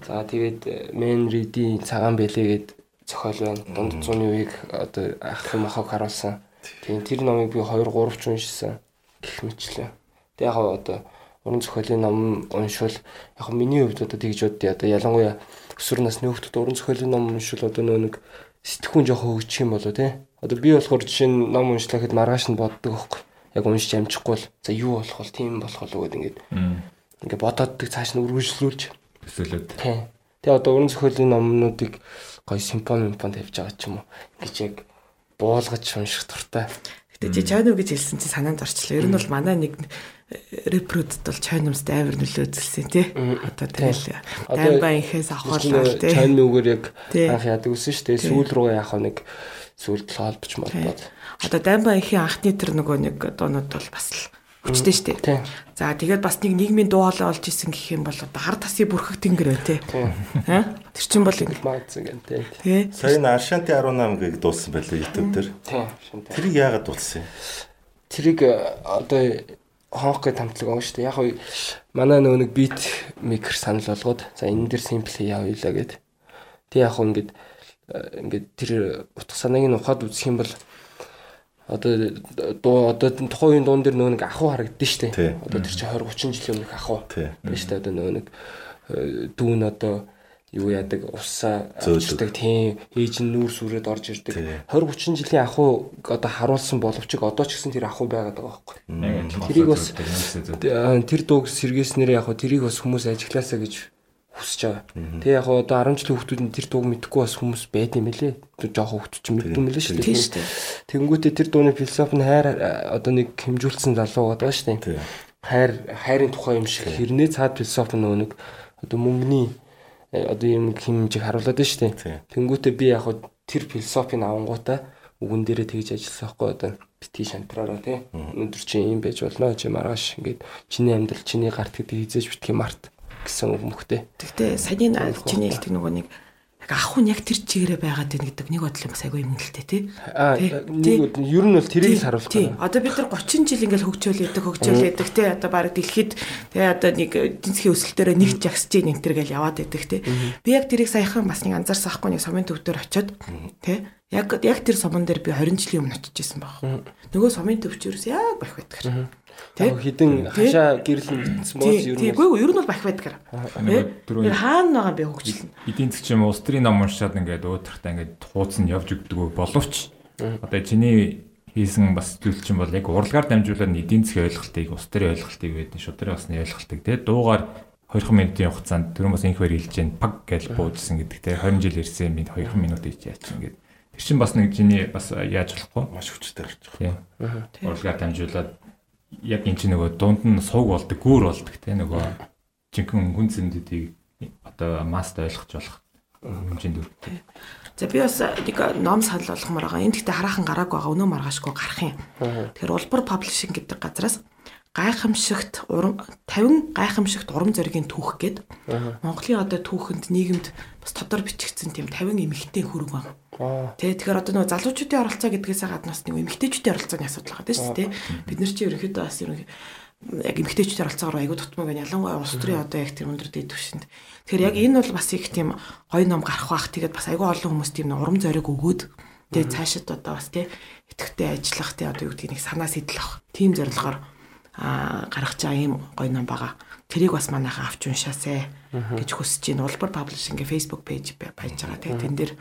За тэгээд Мен Риди цагаан бэлээ гэд зохиол байна. Дунд зууны үеийг одоо ахлах махаг харуулсан. Тэгээд тэр номыг би 2 3 ч уншсан гэх мэтлээ. Тэг яг одоо уран зохиолын ном уншвал яг миний хувьд одоо тэгж боддё. Одоо ялангуяа өсвөр насны хүүхдэд уран зохиолын ном уншвал одоо нөө нэг сэтгхүүн жоохон хөгжих юм болоо тий. Одоо би болохоор жишээ нь ном уншлаа гэхэд маргааш нь боддог байхгүй. Яг уншиж амжихгүй бол за юу болох вэ? Тийм болох болов гэдэг ингээд ингээд бодооддаг цааш нь үргэлжлүүлж Төсөөлөд. тий. Тэгээ одоо уран зохиолын номнуудыг гоё симфони симфон тавьж байгаа ч юм уу. Гэж яг буулгаж унших дуртай. Гэтэ чи чойно гэж хэлсэн чи санаанд орчлоо. Ер нь бол манай нэг репродд бол чойномс амар нөлөө үзүүлсэн тий. Одоо тэгэл Одоо дайнбаа инхээс авахлаа тий. Чайн нүгээр яг анх яадаг үсэн шүү дээ. Сүүл рүү яах нэг сүүлд л холбож молбоод. Одоо дайнбаа инхийн анхны тэр нөгөө нэг дуунууд бол бас л хүчтэй шүү дээ. За тэгээд бас нэг нийгмийн дуу хоолой олж исэн гэх юм бол одоо хар тасын бүрхэг тэнгэр бай тий. Аа? Тэр чинь бол ингэ Маацсан гэн тий. тий. сая н Аршанти 18 гийг дуулсан байлаа YouTube дээр. Тий. Тэрийг яагаад дуулсан юм? Тэрийг э, одоо хоох гэж тамтлаг байгаа шүү дээ. Яг уу манай нөгөө нэг бит микер санал болгоод за энэ дэр симпл явуулаа гэд. Тэг яг уу ингээд э, ингээд тэр утга санааг нь ухаад үзэх юм бол одоо дуу одоо тухайн үеийн дуун дээр нөгөө нэг ахуй харагддээ шүү дээ. Одоо тэр чинь 20 30 жилийн өмнөх. Тий. Байна шүү дээ. Одоо нөгөө нэг э, дүүн одоо юу яадаг усаа Зөөлөг. авчдаг тийм ээж нь нүүр сүрээд орж ирдэг. Тий. 20 30 жилийн ахуй одоо харуулсан боловч одоо ч гэсэн тэр ахуй байгаад байгаа байхгүй. Тэрийг бас- тэр дууг сэргээснээр яг тэрийг бас хүмүүс ажиглаасаа гэж хүсэж байгаа. Тэгээ яг одоо 10 жилийн хүүхдүүд нь тэр дууг мэдхгүй бас хүмүүс байд юм лээ. Тэр жоохон хүүхдүүд ч мэддэг юм лээ шүү Тийм шүү дээ. Тэнгүүтээ тэр дууны философи нь хайр одоо нэг хэмжүүлсэн залуу байгаа шүү дээ. Хайр хайрын тухай юм шиг хэрнээ цаад философи нөгөө нэг одоо мөнгөний Одоо юм хэмжээг харуулад байна шүү дээ. Тэнгүүтээ би яг хуу тэр философийн авангуудаа үгэн дээрээ тэгж ажилласан байхгүй одоо бити шантраараа тий. Өнөөдөр чи юм байж болно чи маргааш ингээд чиний амьдрал чиний гарт гэдэг хизээж битгий март гэсэн үг мөхтэй. Тэгтээ саяны чиний хэлдэг нөгөө нэг ах хүн яг тэр чигээрээ байгаад байна гэдэг нэг бодлоо бас айгүй юм л тээ тий. Аа нэг ер нь бол тэрийг л харуулах байна. Одоо бид нар 30 жил ингээл хөгжөөл яадаг хөгжөөл яадаг тий. Одоо баг дэлхийд тий одоо нэг эдийн засгийн өсөлтөөрөө нэг жагсаж ийн энэ төр гэл яваад байдаг тий. Би яг тэрийг саяхан бас нэг анзаарсан ахгүй нэг сумын төв дээр очиод тий. Яг яг тэр суман дээр би 20 жилийн өмнө очиж исэн баг. Нөгөө сумын төвчөрөөс яг бах байдаг. Тий. Яг хідэн хашаа гэрлэн битсэн боос ер нь Үгүй ээ, ер нь бол бах түрүү Тэр хаана байгаа би хөгжлөн. эдийн засгийн улс төрийн ном уншаад ингээд өөдрөхтэй ингээд хуудсан явж өгдөг боловч одоо чиний хийсэн бас зүйл чинь бол яг урлагаар дамжуулаад эдийн засгийн ойлголтыг улс төрийн ойлголтыг байдаг шууд төрийн усны ойлголтыг те дуугаар 2 минутын хугацаанд түрүүн бас инх баяр хэлж जैन паг гэж буудсан гэдэг. Те 20 жил ирсэн минут 2 минут хийж яачих ингээд тэр чинь бас нэг чиний бас яаж болохгүй? Маш хүчтэй гарч байгаа. урлагаар дамжуулаад яг эн чинь нөгөө дунд нь сууг болдог гүүр болдог те нөгөө жинхэнэ хүн зэмдүүдийг одоо маст ойлгож болох хэмжээнд үр. За би бас нэг ном санал болгомоор байгаа. Энд гэхдээ хараахан гараагүй байгаа. Өнөө маргаашгүй гарах юм. Тэгэхээр улбар паблишинг гэдэг газраас гайхамшигт урам 50 гайхамшигт урам зоригийн түүх гээд Монголын одоо түүхэнд нийгэмд бас тодор бичигдсэн тийм 50 эмэгтэй хөрөг байна. Тэ тэгэхээр одоо нөгөө залуучуудын оролцоо гэдгээс гаднаас нэг эмэгтэйчүүдийн оролцооны асуудал байгаа шүү дээ. Бид нар чи ерөнхийдөө бас ерөнхий яг эмэгтэйчүүдийн оролцоогоор аягүй тутмаг байна. Ялангуяа улс төрийн одоо яг тэр өндөр дэд түвшинд. Тэгэхээр яг энэ бол бас их тийм гоё ном гарах бах. Тэгээд бас аягүй олон хүмүүс тийм урам зориг өгөөд тэгээд цаашид одоо бас тий идэвхтэй ажиллах тий одоо юу гэдгийг санаа сэтэл авах. Тийм зорилгоор гаргаж байгаа юм гоё ном байгаа. Тэрийг бас манайхаа авч уншаасай гэж хүсэж байна. Улбар паблишингийн Facebook пэйж байж байгаа тий тэн дээр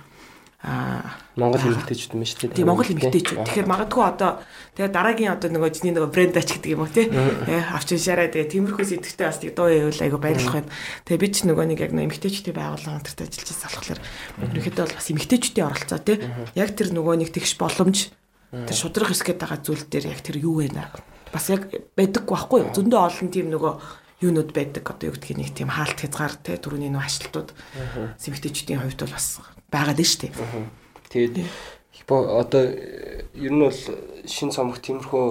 Монгол эмэгтэйчүүд юм шүү дээ. Тийм Монгол эмэгтэйчүүд. Тэгэхээр магадгүй одоо тэгээ дараагийн одоо нөгөө чиний нөгөө брэнд ач гэдэг юм уу тий. Э авч уншаарай тэгээ тиймэрхүү сэтгэвтэй бас нэг дуу явуул айгу баярлах байна. Тэгээ би ч нөгөө нэг яг эмэгтэйчүүдийн байгууллага өнтерт ажиллаж байсан болохоор ерөнхийдөө бол бас эмэгтэйчүүдийн оролцоо тий. Яг тэр нөгөө нэг тэгш боломж тэр шудраг хэсгээд байгаа зүйл дээр яг тэр юу вэ наа. Бас яг байдаггүй байхгүй юу? Зөндөө олон тийм нөгөө юунууд байдаг одоо юу гэдгийг нэг тийм хаалт хязгаар тий түрүүний нөгөө ашлтууд эмэгтэйчүүдийн хувьд бол бас байгаад нь шүү дээ. Тэгээд бо одоо ер нь бол шин цомог тиймэрхүү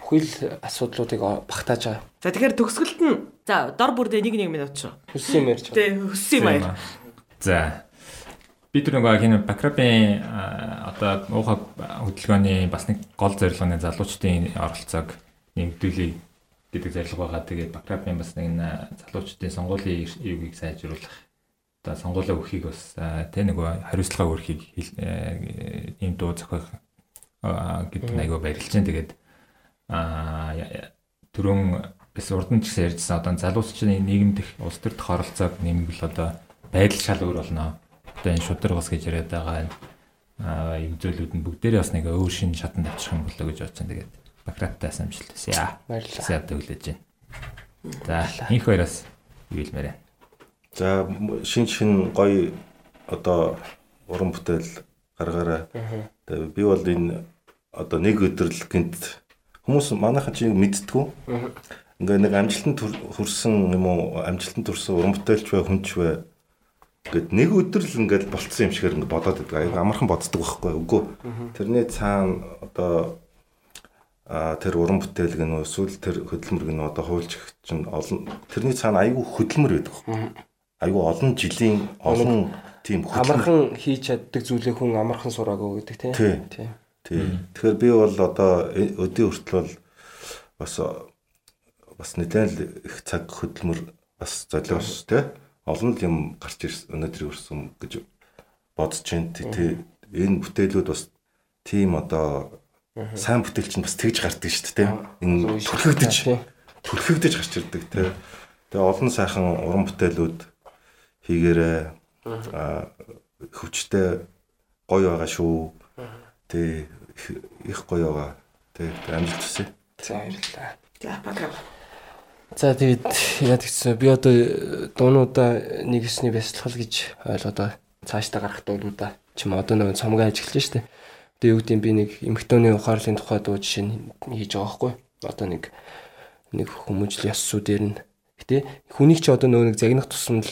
бүхэл асуудлуудыг багтааж байгаа. За тэгэхээр төгсгөлд нь за дор бүр дээр нэг нэг минут шүү. Хүссэн юм ярьж байгаа. Тэ өссөн юм аа. За. Би тэр нөгөө хин Бакрабын а, одоо уухай хөдөлгөөний бас нэг гол зорилго нь залуучдын оролцоог нэмэгдүүлэх гэдэг зорилго байгаа. Тэгээд Бакрабын бас нэг залуучдын сонгуулийн юугийг сайжруулах одоо сонгуулаа өгөхийг бас тэ нөгөө хариуцлага өрхийг ийм дуу зохиох гэдэг нь айгаа баярлж байна. Тэгээд а түрүүн бас урд нь ч гэсэн ярьжсан одоо залуучдын нийгэм дэх улс төр дэх оролцоог нэмвэл одоо байдал шал өөр болно. Одоо энэ шудраг бас гэж яриад байгаа аа юм зүйлүүд нь бүгдээрээ бас нэг өөр шин шатанд авчих юм болоо гэж байна. Тэгээд Бакраттай амжилт хүсье. Баярлалаа. Сайн өглөөж байна. За, инх хоёроос юу хэлмээр байна. За шин шин гоё одоо уран бүтээл гаргаараа. Тэгээ би бол энэ одоо нэг өдрөл гинт хүмүүс манайхан чи мэдтгүү. Ингээ нэг амжилтанд хүр- хүрсэн юм уу амжилтанд хүрсэн уран бүтээлч бай хүнч бай гэд нэг өдрөл ингээл болцсон юм шигээр ингээ бодоод байдаг. Аюу амархан боддог байхгүй үгүй. Тэрний цаана одоо тэр уран бүтээл гэнэ эсвэл тэр хөдөлмөр гэнэ одоо хуульч чинь олон тэрний цаана аюу хөдөлмөр байдаг. Аюу олон жилийн олон тийм Амархан хийж чаддаг зүйлээ хүн амархан сураагүй гэдэг тий. Тий. Тий. тий. Тэгэхээр би бол одоо э- өдөө хүртэл бол бас бас нэлээд л их цаг хөдөлмөр бас золиос тий. Олон л юм гарч ирсэн өнөөдрийн өрсөн гэж бодож байна. Тий. Энэ бүтээлүүд бас тийм одоо сайн бүтээл чинь бас тэгж гардаг шүү дээ. Энэ Тий. түлхэгдэж гарч ирдэг тий. Тэгээ олон сайхан уран бүтээлүүд хийгээрээ аа хөвчтэй гоё байгаа шүү. Тэ их- гоё байгаа. Тэ амжилт хүсье. За баярлалаа. За бага. За тэгээд яа гэсэн би одоо э, дуунуудаа нэгэсний бясалгал гэж ойлгоод байгаа. Цаашдаа гарах дуулуудаа чим одоо нэг цомгоо ажиглаж штэ. Тэгээ юу гэдэг би нэг эмхтөний ухаарлын тухай дуу жишээ хийж байгаа байхгүй. Одоо нэг нэг хүмүүжил ёс сүү дээр нь. Гэтэ хүнийг чи одоо нөгөө нэг загнах тусам л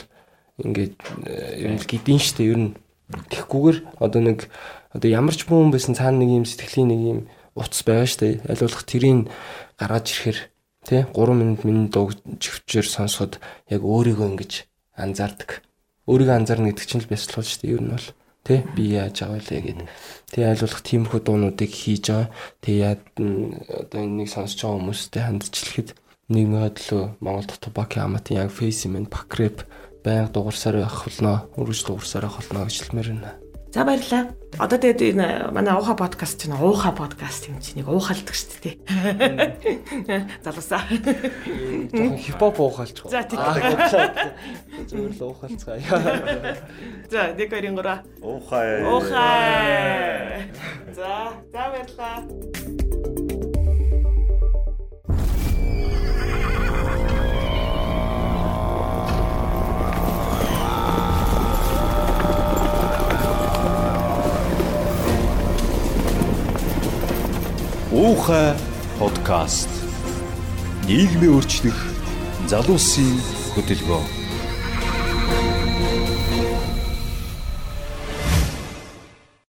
ингээд э, ер нь гидэн штэ ер нь тэгхгүйгээр одоо нэг одоо ямар ч хүн байсан цаана нэг юм сэтгэлийн нэг юм утас байгаа штэ аль болох тэрийг гаргаж ирэхээр тий 3 минут минут дуу живчээр сонсоход яг өөрийгөө ингэж анзаардаг. Өөрийгөө анзаарна гэдэг чинь л бясалгал штэ ер нь бол тий би яаж байгаа вэ гэдэг. Аль болох тиймэрхүү дуунуудыг хийж байгаа. Тий яад одоо энийг сонсож байгаа хүмүүстэй хандчихлэхэд нийгмийн хөдлөө Монгол дотор Баки Аматын яг фейс юм бакрэп байнга дуурсаар байх болно. Үргэлж дуурсаар байх болно гэж хэлмээр байна. За баярлалаа. Одоо тэгээд энэ манай ууха подкаст чинь ууха подкаст юм чинь нэг уухалдаг шүү дээ. Залуусаа. Жохон хипхоп уухалч. За тийм. Зүгээр л уухалцгаая. За нэг хоёрын гураа. Уухай. Уухай. За, за баярлалаа. Уухай подкаст. Нийгмийн өөрчлөх залуусын хөтөлбөр.